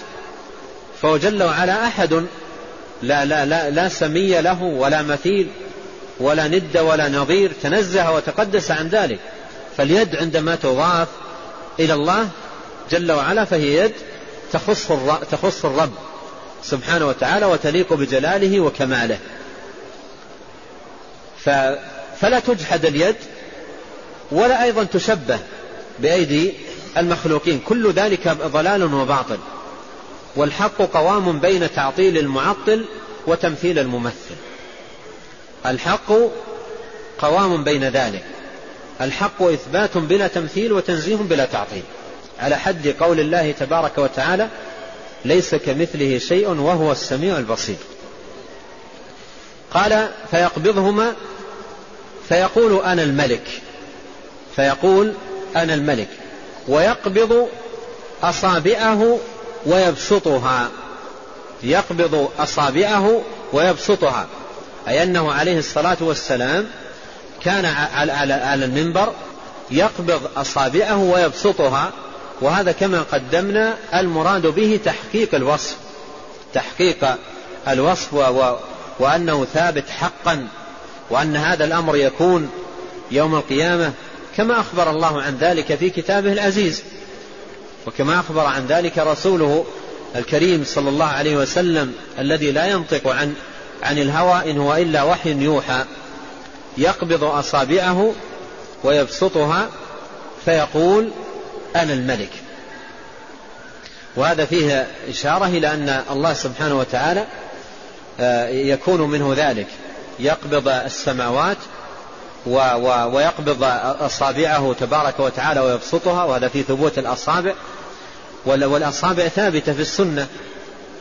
فهو جل وعلا أحد. لا, لا, لا, لا سمي له ولا مثيل ولا ند ولا نظير تنزه وتقدس عن ذلك. فاليد عندما تضاف إلى الله جل وعلا فهي يد تخص تخص الرب سبحانه وتعالى وتليق بجلاله وكماله. فلا تجحد اليد ولا أيضا تشبه بأيدي المخلوقين. كل ذلك ضلال وباطل. والحق قوام بين تعطيل المعطل وتمثيل الممثل. الحق قوام بين ذلك. الحق إثبات بلا تمثيل وتنزيه بلا تعطيل. على حد قول الله تبارك وتعالى ليس كمثله شيء وهو السميع البصير. قال فيقبضهما فيقول أنا الملك. فيقول أنا الملك. ويقبض أصابعه ويبسطها يقبض أصابعه ويبسطها. أي أنه عليه الصلاة والسلام كان على المنبر يقبض أصابعه ويبسطها. وهذا كما قدمنا المراد به تحقيق الوصف تحقيق الوصف و وأنه ثابت حقا وأن هذا الأمر يكون يوم القيامة كما أخبر الله عن ذلك في كتابه العزيز. وكما أخبر عن ذلك رسوله الكريم صلى الله عليه وسلم الذي لا ينطق عن عن الهوى إن هو إلا وحي يوحى. يقبض أصابعه ويبسطها فيقول أنا الملك. وهذا فيه إشارة إلى أن الله سبحانه وتعالى آه، يكون منه ذلك. يقبض السماوات ويقبض أصابعه تبارك وتعالى ويبسطها وهذا في ثبوت الأصابع. والأصابع ثابتة في السنة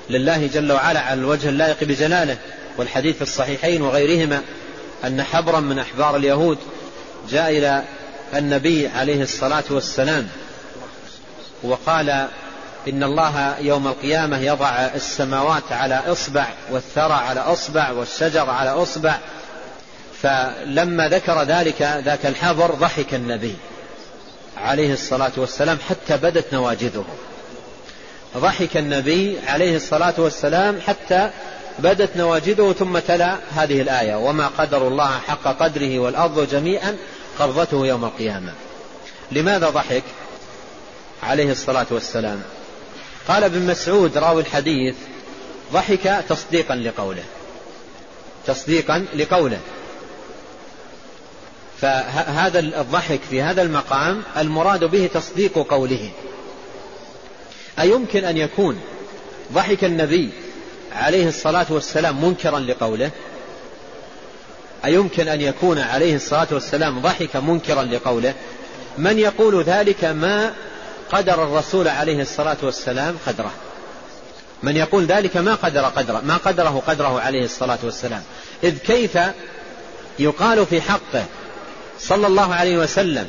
لله جل وعلا على الوجه اللائق بجلاله. والحديث في الصحيحين وغيرهما أن حبرا من أحبار اليهود جاء إلى النبي عليه الصلاة والسلام وقال إن الله يوم القيامة يضع السماوات على إصبع والثرى على إصبع والشجر على إصبع. فلما ذكر ذلك ذاك الحبر ضحك النبي عليه الصلاة والسلام حتى بدت نواجذه. ضحك النبي عليه الصلاة والسلام حتى بدت نواجذه ثم تلا هذه الآية وما قدر الله حق قدره والأرض جميعا قبضته يوم القيامة. لماذا ضحك عليه الصلاة والسلام؟ قال ابن مسعود راوي الحديث ضحك تصديقا لقوله. تصديقا لقوله. فهذا الضحك في هذا المقام المراد به تصديق قوله. أيمكن أن يكون ضحك النبي عليه الصلاة والسلام منكرا لقوله؟ أيمكن أن يكون عليه الصلاة والسلام ضحك منكرا لقوله؟ من يقول ذلك ما قدر الرسول عليه الصلاة والسلام؟ قدره. من يقول ذلك ما قدر قدره ما قدره قدره عليه الصلاة والسلام. إذ كيف يقال في حقه صلى الله عليه وسلم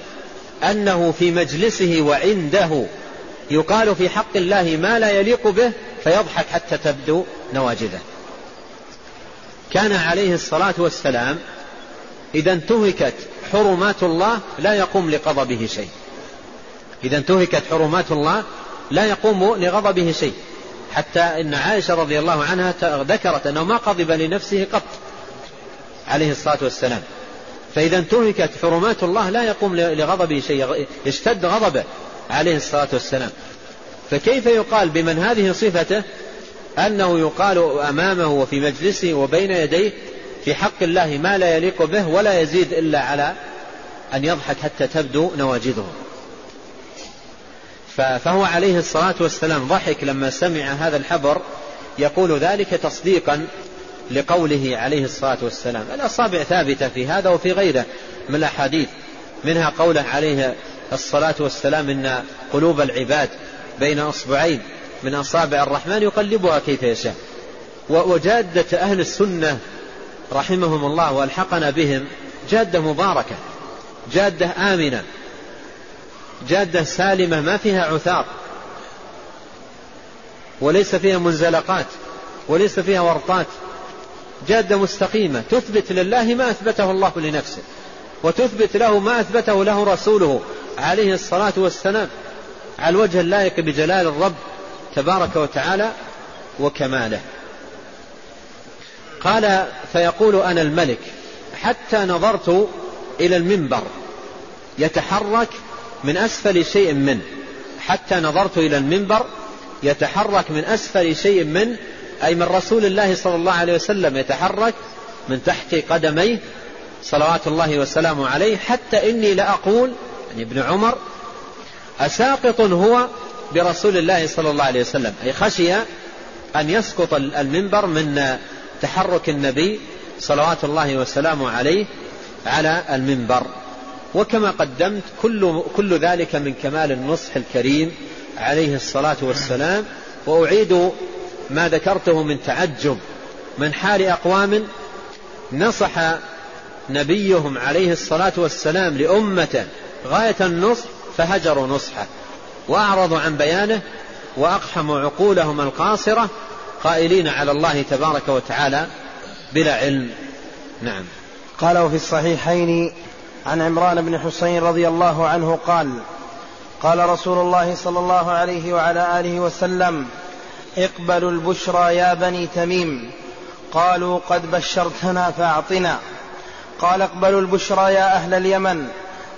أنه في مجلسه وعنده يقال في حق الله ما لا يليق به فيضحك حتى تبدو نواجذه. كان عليه الصلاة والسلام إذا انتهكت حرمات الله لا يقوم لغضبه شيء. إذا انتهكت حرمات الله لا يقوم لغضبه شيء. حتى إن عائشة رضي الله عنها ذكرت أنه ما غضب لنفسه قط عليه الصلاة والسلام. فإذا انتهكت حرمات الله لا يقوم لغضبه شيء يشتد غضبه. عليه الصلاة والسلام. فكيف يقال بمن هذه صفته أنه يقال أمامه وفي مجلسه وبين يديه في حق الله ما لا يليق به ولا يزيد إلا على أن يضحك حتى تبدو نواجذه. فهو عليه الصلاة والسلام ضحك لما سمع هذا الحبر يقول ذلك تصديقا لقوله عليه الصلاة والسلام. الأصابع ثابتة في هذا وفي غيره من الأحاديث منها قوله عليه الصلاة والسلام إن قلوب العباد بين أصبعين من أصابع الرحمن يقلبها كيف يشاء. وجادة أهل السنة رحمهم الله وألحقنا بهم جادة مباركة جادة آمنة جادة سالمة ما فيها عثار وليس فيها منزلقات وليس فيها ورطات جادة مستقيمة تثبت لله ما أثبته الله لنفسه وتثبت له ما أثبته له رسوله عليه الصلاة والسلام على الوجه اللائق بجلال الرب تبارك وتعالى وكماله. قال فيقول أنا الملك حتى نظرت إلى المنبر يتحرك من أسفل شيء منه حتى نظرت إلى المنبر يتحرك من أسفل شيء منه أي من رسول الله صلى الله عليه وسلم يتحرك من تحت قدميه صلوات الله وسلامه عليه حتى إني لأقول يعني ابن عمر أساقط هو برسول الله صلى الله عليه وسلم أي خشي أن يسقط المنبر من تحرك النبي صلوات الله وسلامه عليه على المنبر. وكما قدمت كل, كل ذلك من كمال النصح الكريم عليه الصلاة والسلام وأعيد ما ذكرته من تعجب من حال أقوام نصح نبيهم عليه الصلاة والسلام لأمته غاية النصح فهجروا نصحه. وأعرضوا عن بيانه وأقحموا عقولهم القاصرة قائلين على الله تبارك وتعالى بلا علم. نعم. قال في الصحيحين عن عمران بن حسين رضي الله عنه قال قال رسول الله صلى الله عليه وعلى آله وسلم اقبلوا البشرى يا بني تميم. قالوا قد بشرتنا فاعطنا. قال اقبلوا البشرى يا أهل اليمن.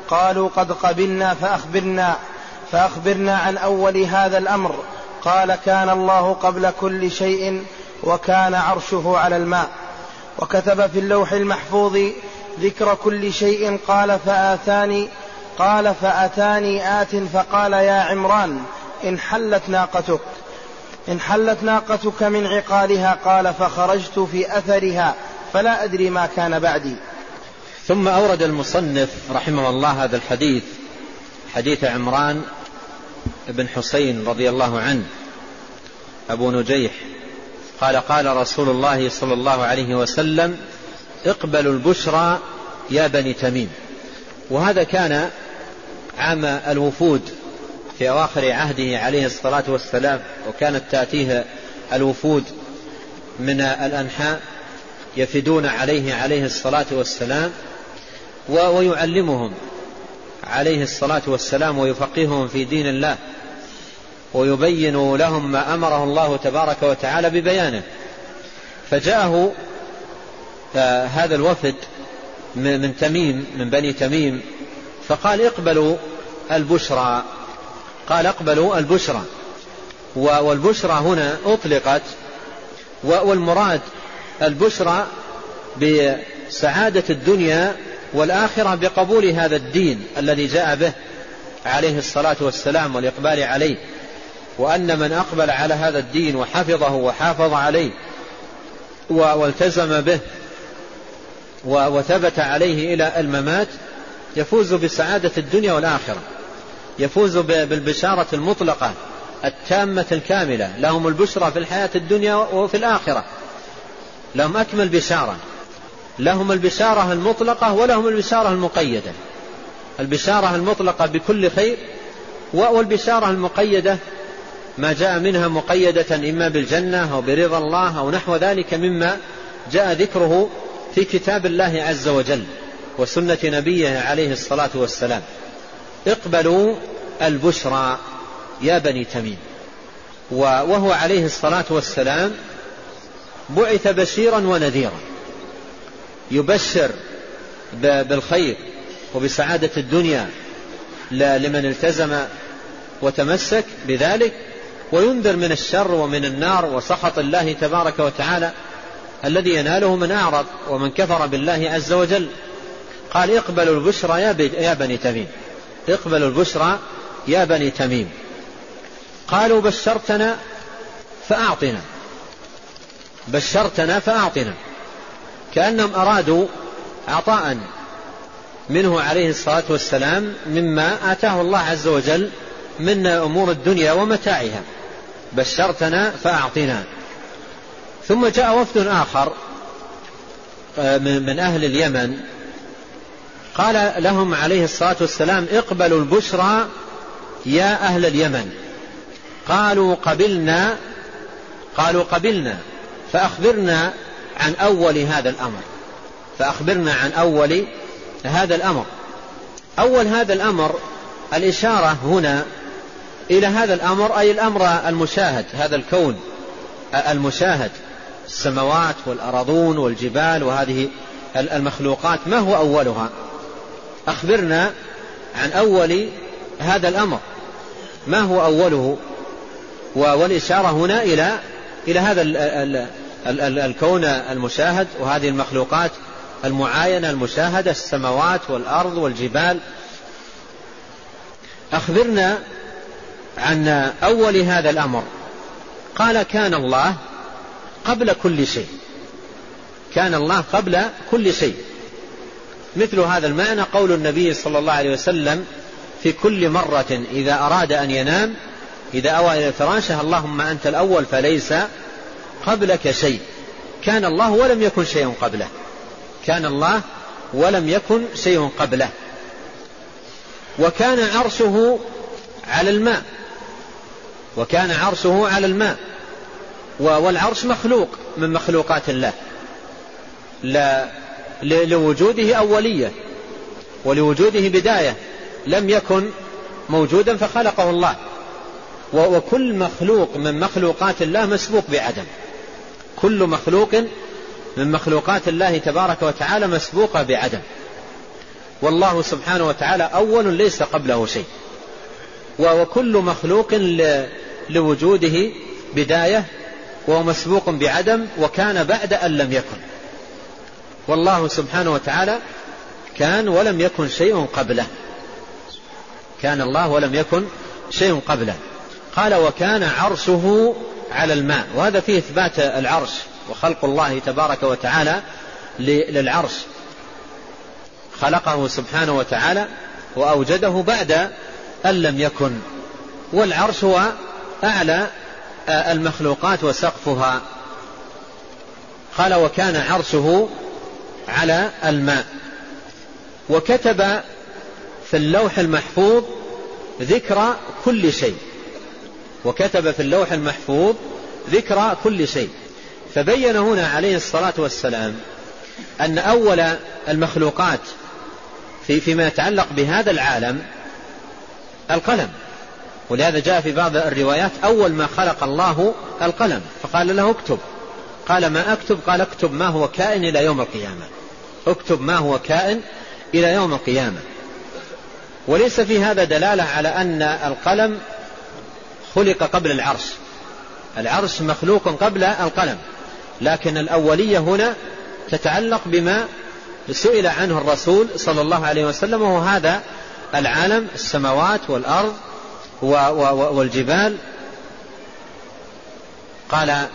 قالوا قد قبلنا فأخبرنا فأخبرنا عن أول هذا الأمر. قال كان الله قبل كل شيء وكان عرشه على الماء. وكتب في اللوح المحفوظ ذكر كل شيء. قال فآتاني قال فأتاني آت فقال يا عمران إن حلت ناقتك إن حلت ناقتك من عقالها قال فخرجت في أثرها فلا أدري ما كان بعدي. ثم أورد المصنف رحمه الله هذا الحديث حديث عمران بن حسين رضي الله عنه أبو نجيح. قال قال رسول الله صلى الله عليه وسلم اقبلوا البشرى يا بني تميم. وهذا كان عام الوفود في أواخر عهده عليه الصلاة والسلام وكانت تأتيه الوفود من الأنحاء يفدون عليه عليه الصلاة والسلام. ويعلمهم عليه الصلاة والسلام ويفقههم في دين الله ويبين لهم ما أمره الله تبارك وتعالى ببيانه. فجاءه هذا الوفد من تميم من بني تميم فقال اقبلوا البشرى. قال اقبلوا البشرى. والبشرى هنا أطلقت والمراد البشرى بسعادة الدنيا والآخرة بقبول هذا الدين الذي جاء به عليه الصلاة والسلام والإقبال عليه وأن من أقبل على هذا الدين وحفظه وحافظ عليه والتزم به وثبت عليه إلى الممات يفوز بسعادة الدنيا والآخرة يفوز بالبشارة المطلقة التامة الكاملة لهم البشرى في الحياة الدنيا وفي الآخرة لهم أكمل بشارة. لهم البشارة المطلقة ولهم البشارة المقيدة. البشارة المطلقة بكل خير والبشارة المقيدة ما جاء منها مقيدة إما بالجنة أو برضا الله أو نحو ذلك مما جاء ذكره في كتاب الله عز وجل وسنة نبيه عليه الصلاة والسلام. اقبلوا البشرى يا بني تميم. وهو عليه الصلاة والسلام بعث بشيرا ونذيرا. يبشر بالخير وبسعادة الدنيا لمن التزم وتمسك بذلك وينذر من الشر ومن النار وسخط الله تبارك وتعالى الذي يناله من أعرض ومن كفر بالله عز وجل. قال اقبلوا البشرى يا بني تميم اقبلوا البشرى يا بني تميم. قالوا بشرتنا فأعطنا بشرتنا فأعطنا. كأنهم أرادوا عطاء منه عليه الصلاة والسلام مما آتاه الله عز وجل من أمور الدنيا ومتاعها. بشرتنا فأعطنا ثم جاء وفد آخر آه، من أهل اليمن. قال لهم عليه الصلاة والسلام اقبلوا البشرى يا أهل اليمن. قالوا قبلنا. قالوا قبلنا. فأخبرنا عن أول هذا الأمر. فأخبرنا عن أول هذا الأمر. أول هذا الأمر الإشارة هنا إلى هذا الأمر أي الأمر المشاهد هذا الكون المشاهد. السماوات والأراضون والجبال وهذه المخلوقات ما هو أولها؟ أخبرنا عن أول هذا الأمر. ما هو أوله؟ والإشارة هنا إلى إلى هذا الكون المشاهد وهذه المخلوقات المعاينة المشاهدة السماوات والأرض والجبال. أخبرنا عن أول هذا الأمر. قال كان الله قبل كل شيء. كان الله قبل كل شيء. مثل هذا المعنى قول النبي صلى الله عليه وسلم في كل مرة إذا أراد أن ينام إذا أوى إلى فراشه اللهم أنت الأول فليس قبلك شيء. كان الله ولم يكن شيء قبله. كان الله ولم يكن شيء قبله. وكان عرشه على الماء. وكان عرشه على الماء. والعرش مخلوق من مخلوقات الله. لا لوجوده أولية. ولوجوده بداية. لم يكن موجودا فخلقه الله. وكل مخلوق من مخلوقات الله مسبوق بعدم. كل مخلوق من مخلوقات الله تبارك وتعالى مسبوقة بعدم. والله سبحانه وتعالى أول ليس قبله شيء. وكل مخلوق لوجوده بداية وهو مسبوق بعدم وكان بعد أن لم يكن. والله سبحانه وتعالى كان ولم يكن شيء قبله. كان الله ولم يكن شيء قبله. قال وكان عرشه على الماء. وهذا فيه إثبات العرش وخلق الله تبارك وتعالى للعرش. خلقه سبحانه وتعالى وأوجده بعد أن لم يكن. والعرش هو أعلى المخلوقات وسقفها. قال وكان عرشه على الماء. وكتب في اللوح المحفوظ ذكر كل شيء. وكتب في اللوح المحفوظ ذكر كل شيء. فبين هنا عليه الصلاة والسلام أن أول المخلوقات في فيما يتعلق بهذا العالم القلم. ولهذا جاء في بعض الروايات أول ما خلق الله القلم. فقال له اكتب. قال ما أكتب؟ قال اكتب ما هو كائن إلى يوم القيامة. اكتب ما هو كائن إلى يوم القيامة. وليس في هذا دلالة على أن القلم خلق قبل العرش. العرش مخلوق قبل القلم. لكن الأولية هنا تتعلق بما سئل عنه الرسول صلى الله عليه وسلم وهو هذا العالم السماوات والأرض والجبال. قال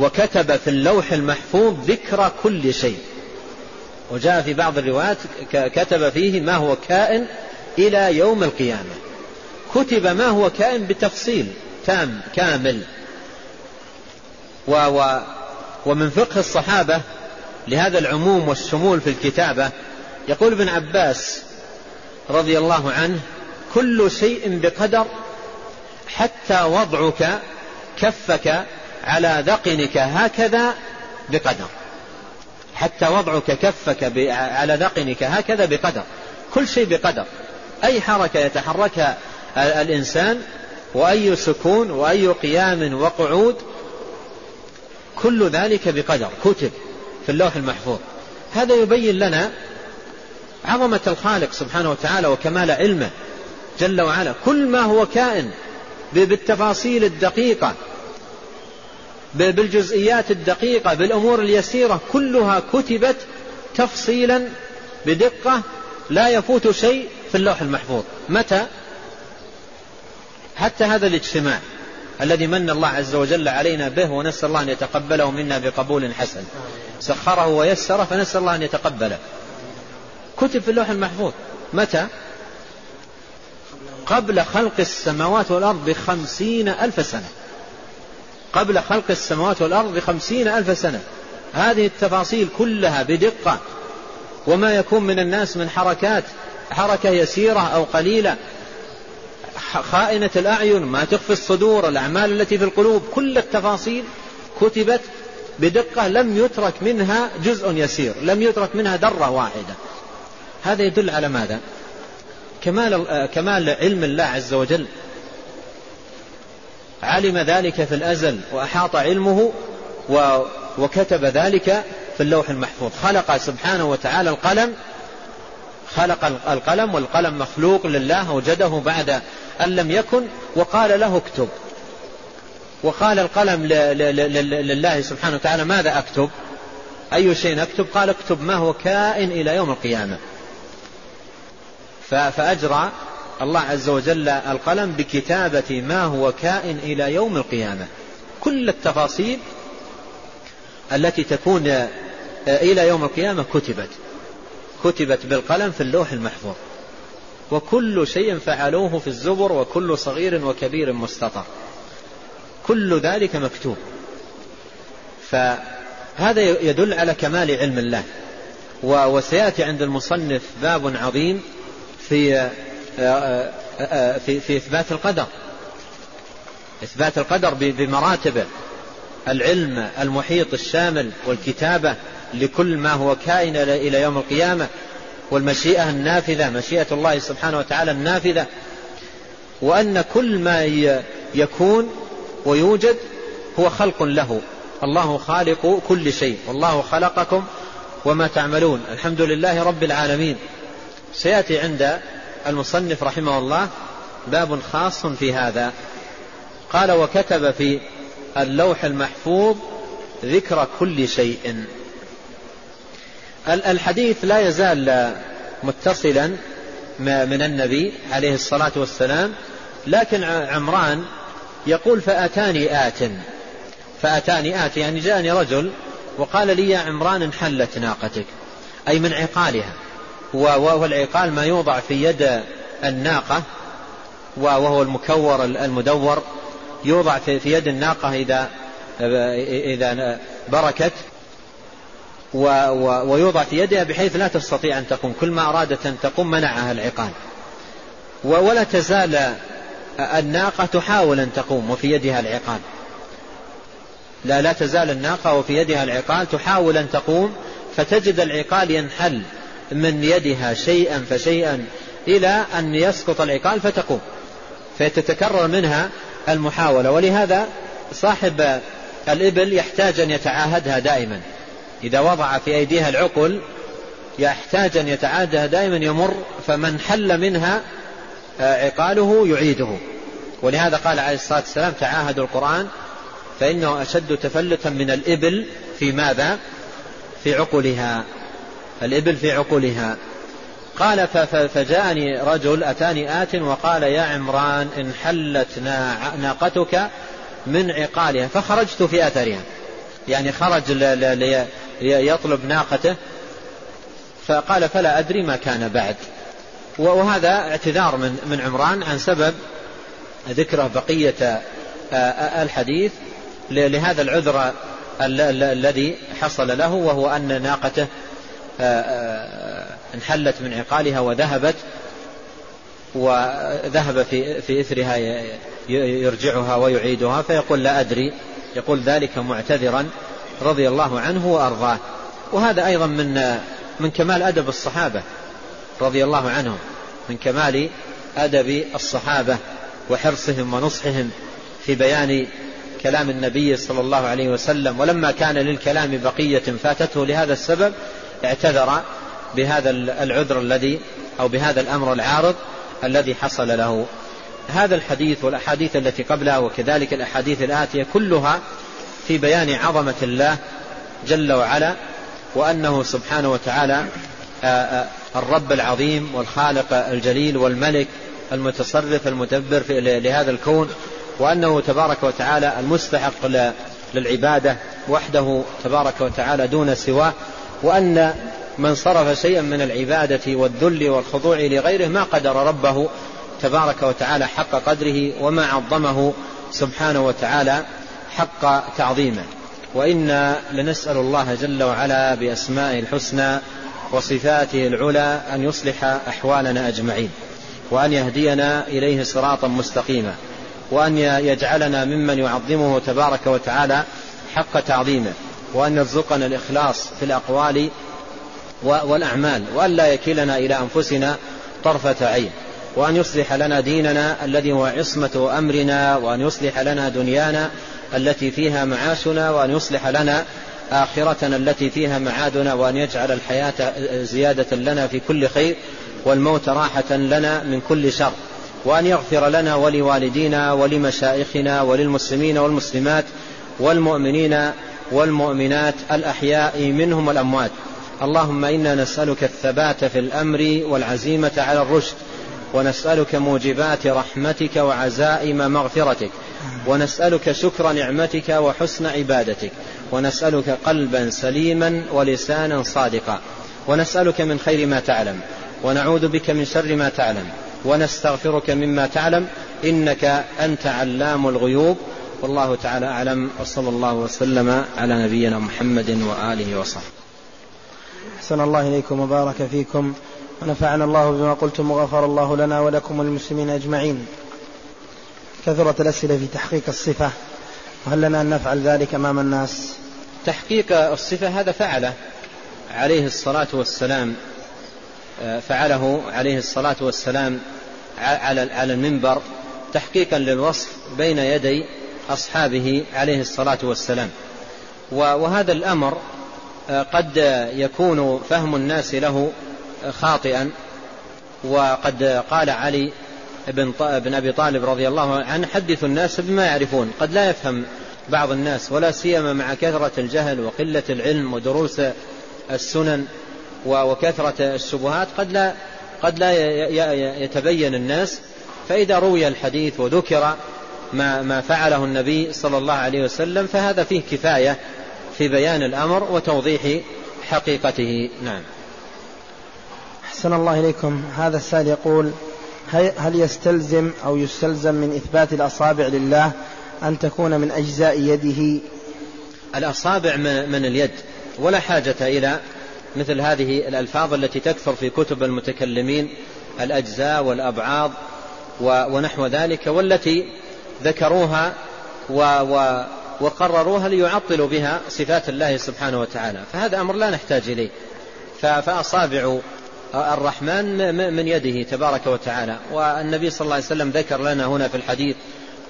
وكتب في اللوح المحفوظ ذكر كل شيء. وجاء في بعض الروايات كتب فيه ما هو كائن إلى يوم القيامة. كتب ما هو كائن بتفصيل تام كامل. و و ومن فقه الصحابة لهذا العموم والشمول في الكتابة يقول ابن عباس رضي الله عنه كل شيء بقدر حتى وضعك كفك على ذقنك هكذا بقدر. حتى وضعك كفك على ذقنك هكذا بقدر. كل شيء بقدر. أي حركة يتحركها الإنسان وأي سكون وأي قيام وقعود كل ذلك بقدر كتب في اللوح المحفوظ. هذا يبين لنا عظمة الخالق سبحانه وتعالى وكمال علمه جل وعلا. كل ما هو كائن بالتفاصيل الدقيقة بالجزئيات الدقيقة بالأمور اليسيرة كلها كتبت تفصيلا بدقة لا يفوت شيء في اللوح المحفوظ. متى؟ حتى هذا الاجتماع الذي من الله عز وجل علينا به ونسأل الله أن يتقبله منا بقبول حسن. سخره ويسره فنسأل الله أن يتقبله. كتب في اللوح المحفوظ. متى؟ قبل خلق السماوات والأرض بخمسين ألف سنة. قبل خلق السماوات والأرض بخمسين ألف سنة. هذه التفاصيل كلها بدقة. وما يكون من الناس من حركات حركة يسيرة أو قليلة. خائنة الأعين ما تخفي الصدور الأعمال التي في القلوب كل التفاصيل كتبت بدقة لم يترك منها جزء يسير لم يترك منها ذرة واحدة. هذا يدل على ماذا؟ كمال, كمال علم الله عز وجل. علم ذلك في الأزل وأحاط علمه وكتب ذلك في اللوح المحفوظ. خلق سبحانه وتعالى القلم خلق القلم والقلم مخلوق لله وجده بعد أن لم يكن وقال له اكتب. وقال القلم لله سبحانه وتعالى ماذا أكتب؟ أي شيء أكتب؟ قال اكتب ما هو كائن إلى يوم القيامة. فأجرى الله عز وجل القلم بكتابة ما هو كائن إلى يوم القيامة. كل التفاصيل التي تكون إلى يوم القيامة كتبت. كتبت بالقلم في اللوح المحفوظ. وكل شيء فعلوه في الزبر وكل صغير وكبير مستطر. كل ذلك مكتوب. فهذا يدل على كمال علم الله. وسيأتي عند المصنف باب عظيم في في في إثبات القدر. إثبات القدر بمراتبه العلم المحيط الشامل والكتابة لكل ما هو كائن إلى يوم القيامة. والمشيئة النافذة مشيئة الله سبحانه وتعالى النافذة. وأن كل ما يكون ويوجد هو خلق له. الله خالق كل شيء. والله خلقكم وما تعملون. الحمد لله رب العالمين. سيأتي عند المصنف رحمه الله باب خاص في هذا. قال وكتب في اللوح المحفوظ ذكر كل شيء. الحديث لا يزال متصلا من النبي عليه الصلاة والسلام لكن عمران يقول فأتاني آت. فأتاني آت يعني جاءني رجل وقال لي يا عمران انحلت ناقتك أي من عقالها وهو العقال ما يوضع في يد الناقة وهو المكور المدور يوضع في يد الناقة إذا إذا بركت. ويوضع في يدها بحيث لا تستطيع أن تقوم. كل ما أرادت أن تقوم منعها العقال ولا تزال الناقة تحاول أن تقوم وفي يدها العقال لا لا تزال الناقة وفي يدها العقال تحاول أن تقوم فتجد العقال ينحل من يدها شيئا فشيئا إلى أن يسقط العقال فتقوم. فتتكرر منها المحاولة. ولهذا صاحب الإبل يحتاج أن يتعاهدها دائما. إذا وضع في أيديها العقل يحتاج أن يتعادها دائما يمر فمن حل منها آه، عقاله يعيده. ولهذا قال عليه الصلاة والسلام تعاهدوا القرآن فإنه أشد تفلتا من الإبل في ماذا؟ في عقلها. الإبل في عقلها. قال فجاءني رجل أتاني آت وقال يا عمران إن حلت ناقتك من عقالها. فخرجت في أثرها يعني خرج يطلب ناقته فقال فلا أدري ما كان بعد. وهذا اعتذار من من عمران عن سبب ذكره بقية الحديث لهذا العذر الذي حصل له وهو أن ناقته انحلت من عقالها وذهبت وذهب في في إثرها يرجعها ويعيدها فيقول لا أدري يقول ذلك معتذرا رضي الله عنه وأرضاه. وهذا أيضا من من كمال أدب الصحابة رضي الله عنهم من كمال أدب الصحابة وحرصهم ونصحهم في بيان كلام النبي صلى الله عليه وسلم. ولما كان للكلام بقية فاتته لهذا السبب اعتذر بهذا العذر الذي أو بهذا الأمر العارض الذي حصل له. هذا الحديث والأحاديث التي قبلها وكذلك الأحاديث الآتية كلها في بيان عظمة الله جل وعلا وأنه سبحانه وتعالى الرب العظيم والخالق الجليل والملك المتصرف المدبر لهذا الكون وأنه تبارك وتعالى المستحق للعبادة وحده تبارك وتعالى دون سواه وأن من صرف شيئا من العبادة والذل والخضوع لغيره ما قدر ربه تبارك وتعالى حق قدره وما عظمه سبحانه وتعالى حق تعظيمه. وإنا لنسأل الله جل وعلا بأسمائه الحسنى وصفاته العلى أن يصلح أحوالنا أجمعين وأن يهدينا إليه صراطا مستقيما وأن يجعلنا ممن يعظمه تبارك وتعالى حق تعظيمه وأن يرزقنا الإخلاص في الأقوال والأعمال وأن لا يكلنا إلى أنفسنا طرفة عين. وأن يصلح لنا ديننا الذي هو عصمة أمرنا وأن يصلح لنا دنيانا التي فيها معاشنا وأن يصلح لنا آخرتنا التي فيها معادنا وأن يجعل الحياة زيادة لنا في كل خير والموت راحة لنا من كل شر. وأن يغفر لنا ولوالدينا ولمشائخنا وللمسلمين والمسلمات والمؤمنين والمؤمنات الأحياء منهم والأموات. اللهم إنا نسألك الثبات في الأمر والعزيمة على الرشد. ونسألك موجبات رحمتك وعزائم مغفرتك. ونسألك شكر نعمتك وحسن عبادتك. ونسألك قلبا سليما ولسانا صادقا. ونسألك من خير ما تعلم. ونعوذ بك من شر ما تعلم. ونستغفرك مما تعلم. إنك أنت علام الغيوب. والله تعالى أعلم. وصلى الله وسلم على نبينا محمد وآله وصحبه. أحسن الله إليكم وبارك فيكم. ونفعنا الله بما قلتم وغفر الله لنا ولكم وللمسلمين أجمعين. كثرت الأسئلة في تحقيق الصفة وهل لنا أن نفعل ذلك أمام الناس؟ تحقيق الصفة هذا فعله عليه الصلاة والسلام فعله عليه الصلاة والسلام على على المنبر تحقيقا للوصف بين يدي أصحابه عليه الصلاة والسلام. وهذا الأمر قد يكون فهم الناس له خاطئا وقد قال علي بن, أبي طالب رضي الله عنه حدث الناس بما يعرفون. قد لا يفهم بعض الناس ولا سيما مع كثرة الجهل وقلة العلم ودروس السنن وكثرة الشبهات قد لا قد لا يتبين الناس. فإذا روي الحديث وذكر ما ما فعله النبي صلى الله عليه وسلم فهذا فيه كفاية في بيان الأمر وتوضيح حقيقته. نعم. أحسن الله إليكم. هذا السائل يقول هل يستلزم أو يستلزم من إثبات الأصابع لله أن تكون من أجزاء يده؟ الأصابع من اليد. ولا حاجة إلى مثل هذه الألفاظ التي تكثر في كتب المتكلمين الأجزاء والأبعاض ونحو ذلك والتي ذكروها وقرروها ليعطلوا بها صفات الله سبحانه وتعالى. فهذا أمر لا نحتاج إليه. فأصابع الرحمن من يده تبارك وتعالى. والنبي صلى الله عليه وسلم ذكر لنا هنا في الحديث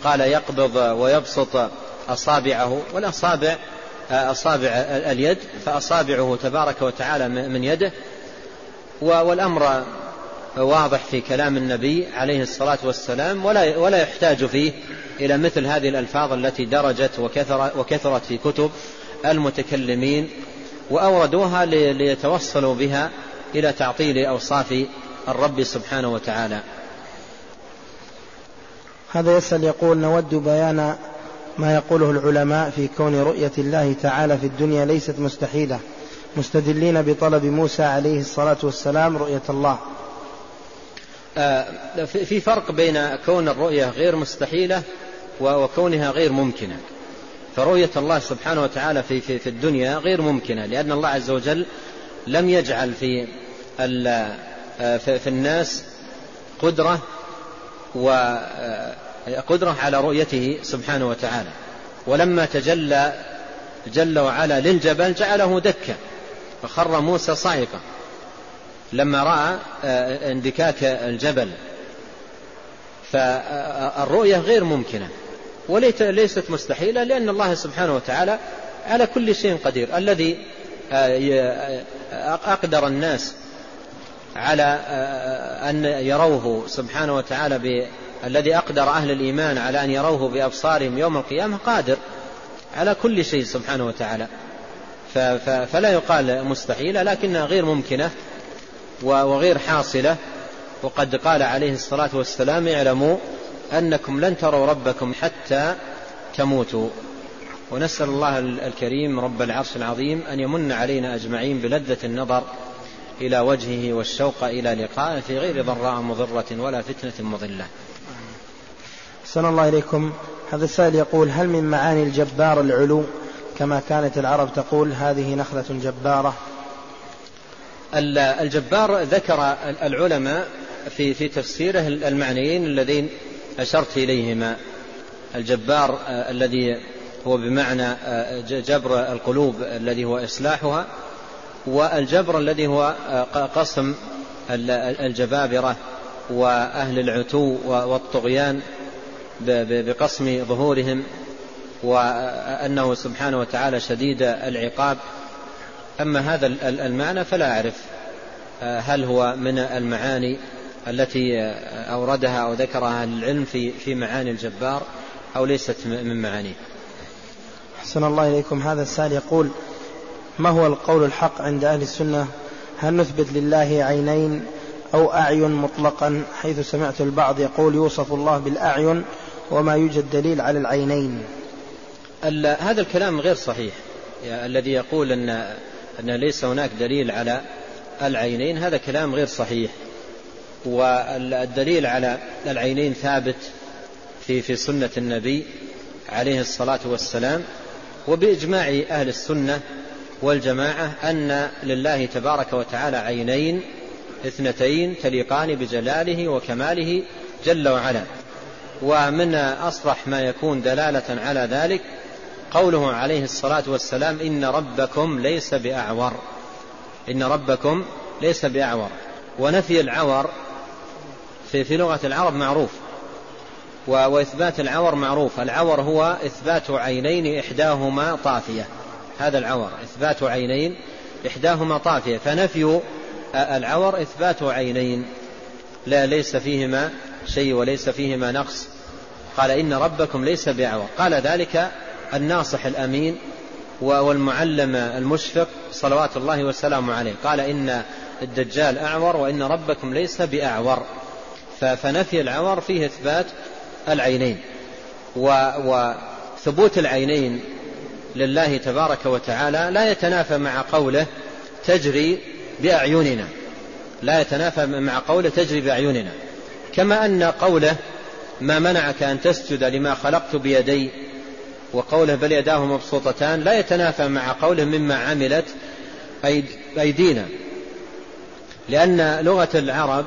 قال يقبض ويبسط أصابعه والأصابع أصابع اليد فأصابعه تبارك وتعالى من يده. والأمر واضح في كلام النبي عليه الصلاة والسلام ولا ولا يحتاج فيه إلى مثل هذه الألفاظ التي درجت وكثر وكثرت في كتب المتكلمين وأوردوها ليتوصلوا بها إلى تعطيل أوصاف الرب سبحانه وتعالى. هذا يسأل يقول نود بيان ما يقوله العلماء في كون رؤية الله تعالى في الدنيا ليست مستحيلة. مستدلين بطلب موسى عليه الصلاة والسلام رؤية الله. آه، في فرق بين كون الرؤية غير مستحيلة وكونها غير ممكنة. فرؤية الله سبحانه وتعالى في, في, في الدنيا غير ممكنة لأن الله عز وجل لم يجعل في آه، في الناس قدرة وقدرة آه، على رؤيته سبحانه وتعالى. ولما تجلى جل وعلا للجبل جعله دكا فخر موسى صعقا لما رأى آه، اندكاك الجبل فالرؤية غير ممكنة. وليست مستحيلة لأن الله سبحانه وتعالى على كل شيء قدير. الذي أقدر الناس على أن يروه سبحانه وتعالى الذي أقدر أهل الإيمان على أن يروه بأبصارهم يوم القيامة قادر على كل شيء سبحانه وتعالى. فلا يقال مستحيلة لكنها غير ممكنة وغير حاصلة. وقد قال عليه الصلاة والسلام اعلموا أنكم لن تروا ربكم حتى تموتوا. ونسأل الله الكريم رب العرش العظيم أن يمن علينا أجمعين بلذة النظر إلى وجهه والشوق إلى لقائه في غير ضراء مضرة ولا فتنة مضلة. أحسن الله إليكم. هذا السائل يقول هل من معاني الجبار العلو؟ كما كانت العرب تقول هذه نخلة جبارة. الجبار ذكر العلماء في في تفسيره المعنيين اللذين أشرت إليهما. الجبار آه، الذي هو بمعنى آه، جبر القلوب الذي هو إصلاحها والجبر الذي هو آه، قسم الجبابرة وأهل العتو والطغيان بقسم ظهورهم وأنه سبحانه وتعالى شديد العقاب. أما هذا المعنى فلا أعرف هل هو من المعاني التي أوردها أو ذكرها العلم في معاني الجبار أو ليست من معانيه. أحسن الله إليكم. هذا السائل يقول ما هو القول الحق عند أهل السنة؟ هل نثبت لله عينين أو أعين مطلقا؟ حيث سمعت البعض يقول يوصف الله بالأعين وما يوجد دليل على العينين. هذا الكلام غير صحيح. الذي يقول أن, أن ليس هناك دليل على العينين هذا كلام غير صحيح. والدليل على العينين ثابت في في سنة النبي عليه الصلاة والسلام. وبإجماع أهل السنة والجماعة أن لله تبارك وتعالى عينين اثنتين تليقان بجلاله وكماله جل وعلا. ومن أصرح ما يكون دلالة على ذلك قوله عليه الصلاة والسلام إن ربكم ليس بأعور. إن ربكم ليس بأعور. ونفي العور في, في لغة العرب معروف. وإثبات العور معروف. العور هو إثبات عينين إحداهما طافية. هذا العور إثبات عينين إحداهما طافية. فنفي العور إثبات عينين. لا ليس فيهما شيء وليس فيهما نقص. قال إن ربكم ليس بعور. قال ذلك الناصح الأمين والمعلم المشفق صلوات الله وسلامه عليه. قال إن الدجال أعور وإن ربكم ليس بأعور. فنفي العور فيه إثبات العينين. وثبوت العينين لله تبارك وتعالى لا يتنافى مع قوله تجري بأعيننا. لا يتنافى مع قوله تجري بأعيننا. كما أن قوله ما منعك أن تسجد لما خلقت بيدي وقوله بل يداه مبسوطتان لا يتنافى مع قوله مما عملت أيدينا. لأن لغة العرب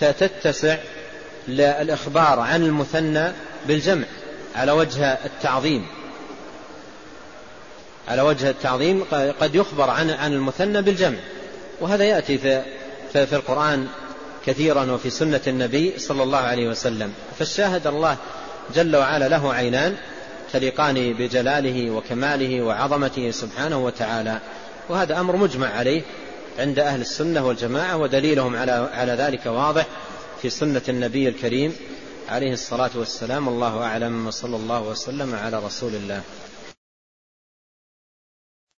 تتسع للإخبار عن المثنى بالجمع على وجه التعظيم. على وجه التعظيم قد يخبر عن عن المثنى بالجمع. وهذا يأتي في في, القرآن كثيرا وفي سنة النبي صلى الله عليه وسلم. فالشاهد الله جل وعلا له عينان تليقان بجلاله وكماله وعظمته سبحانه وتعالى. وهذا أمر مجمع عليه عند أهل السنة والجماعة ودليلهم على على ذلك واضح. في سنة النبي الكريم عليه الصلاة والسلام الله أعلم وصلى الله وسلم على رسول الله.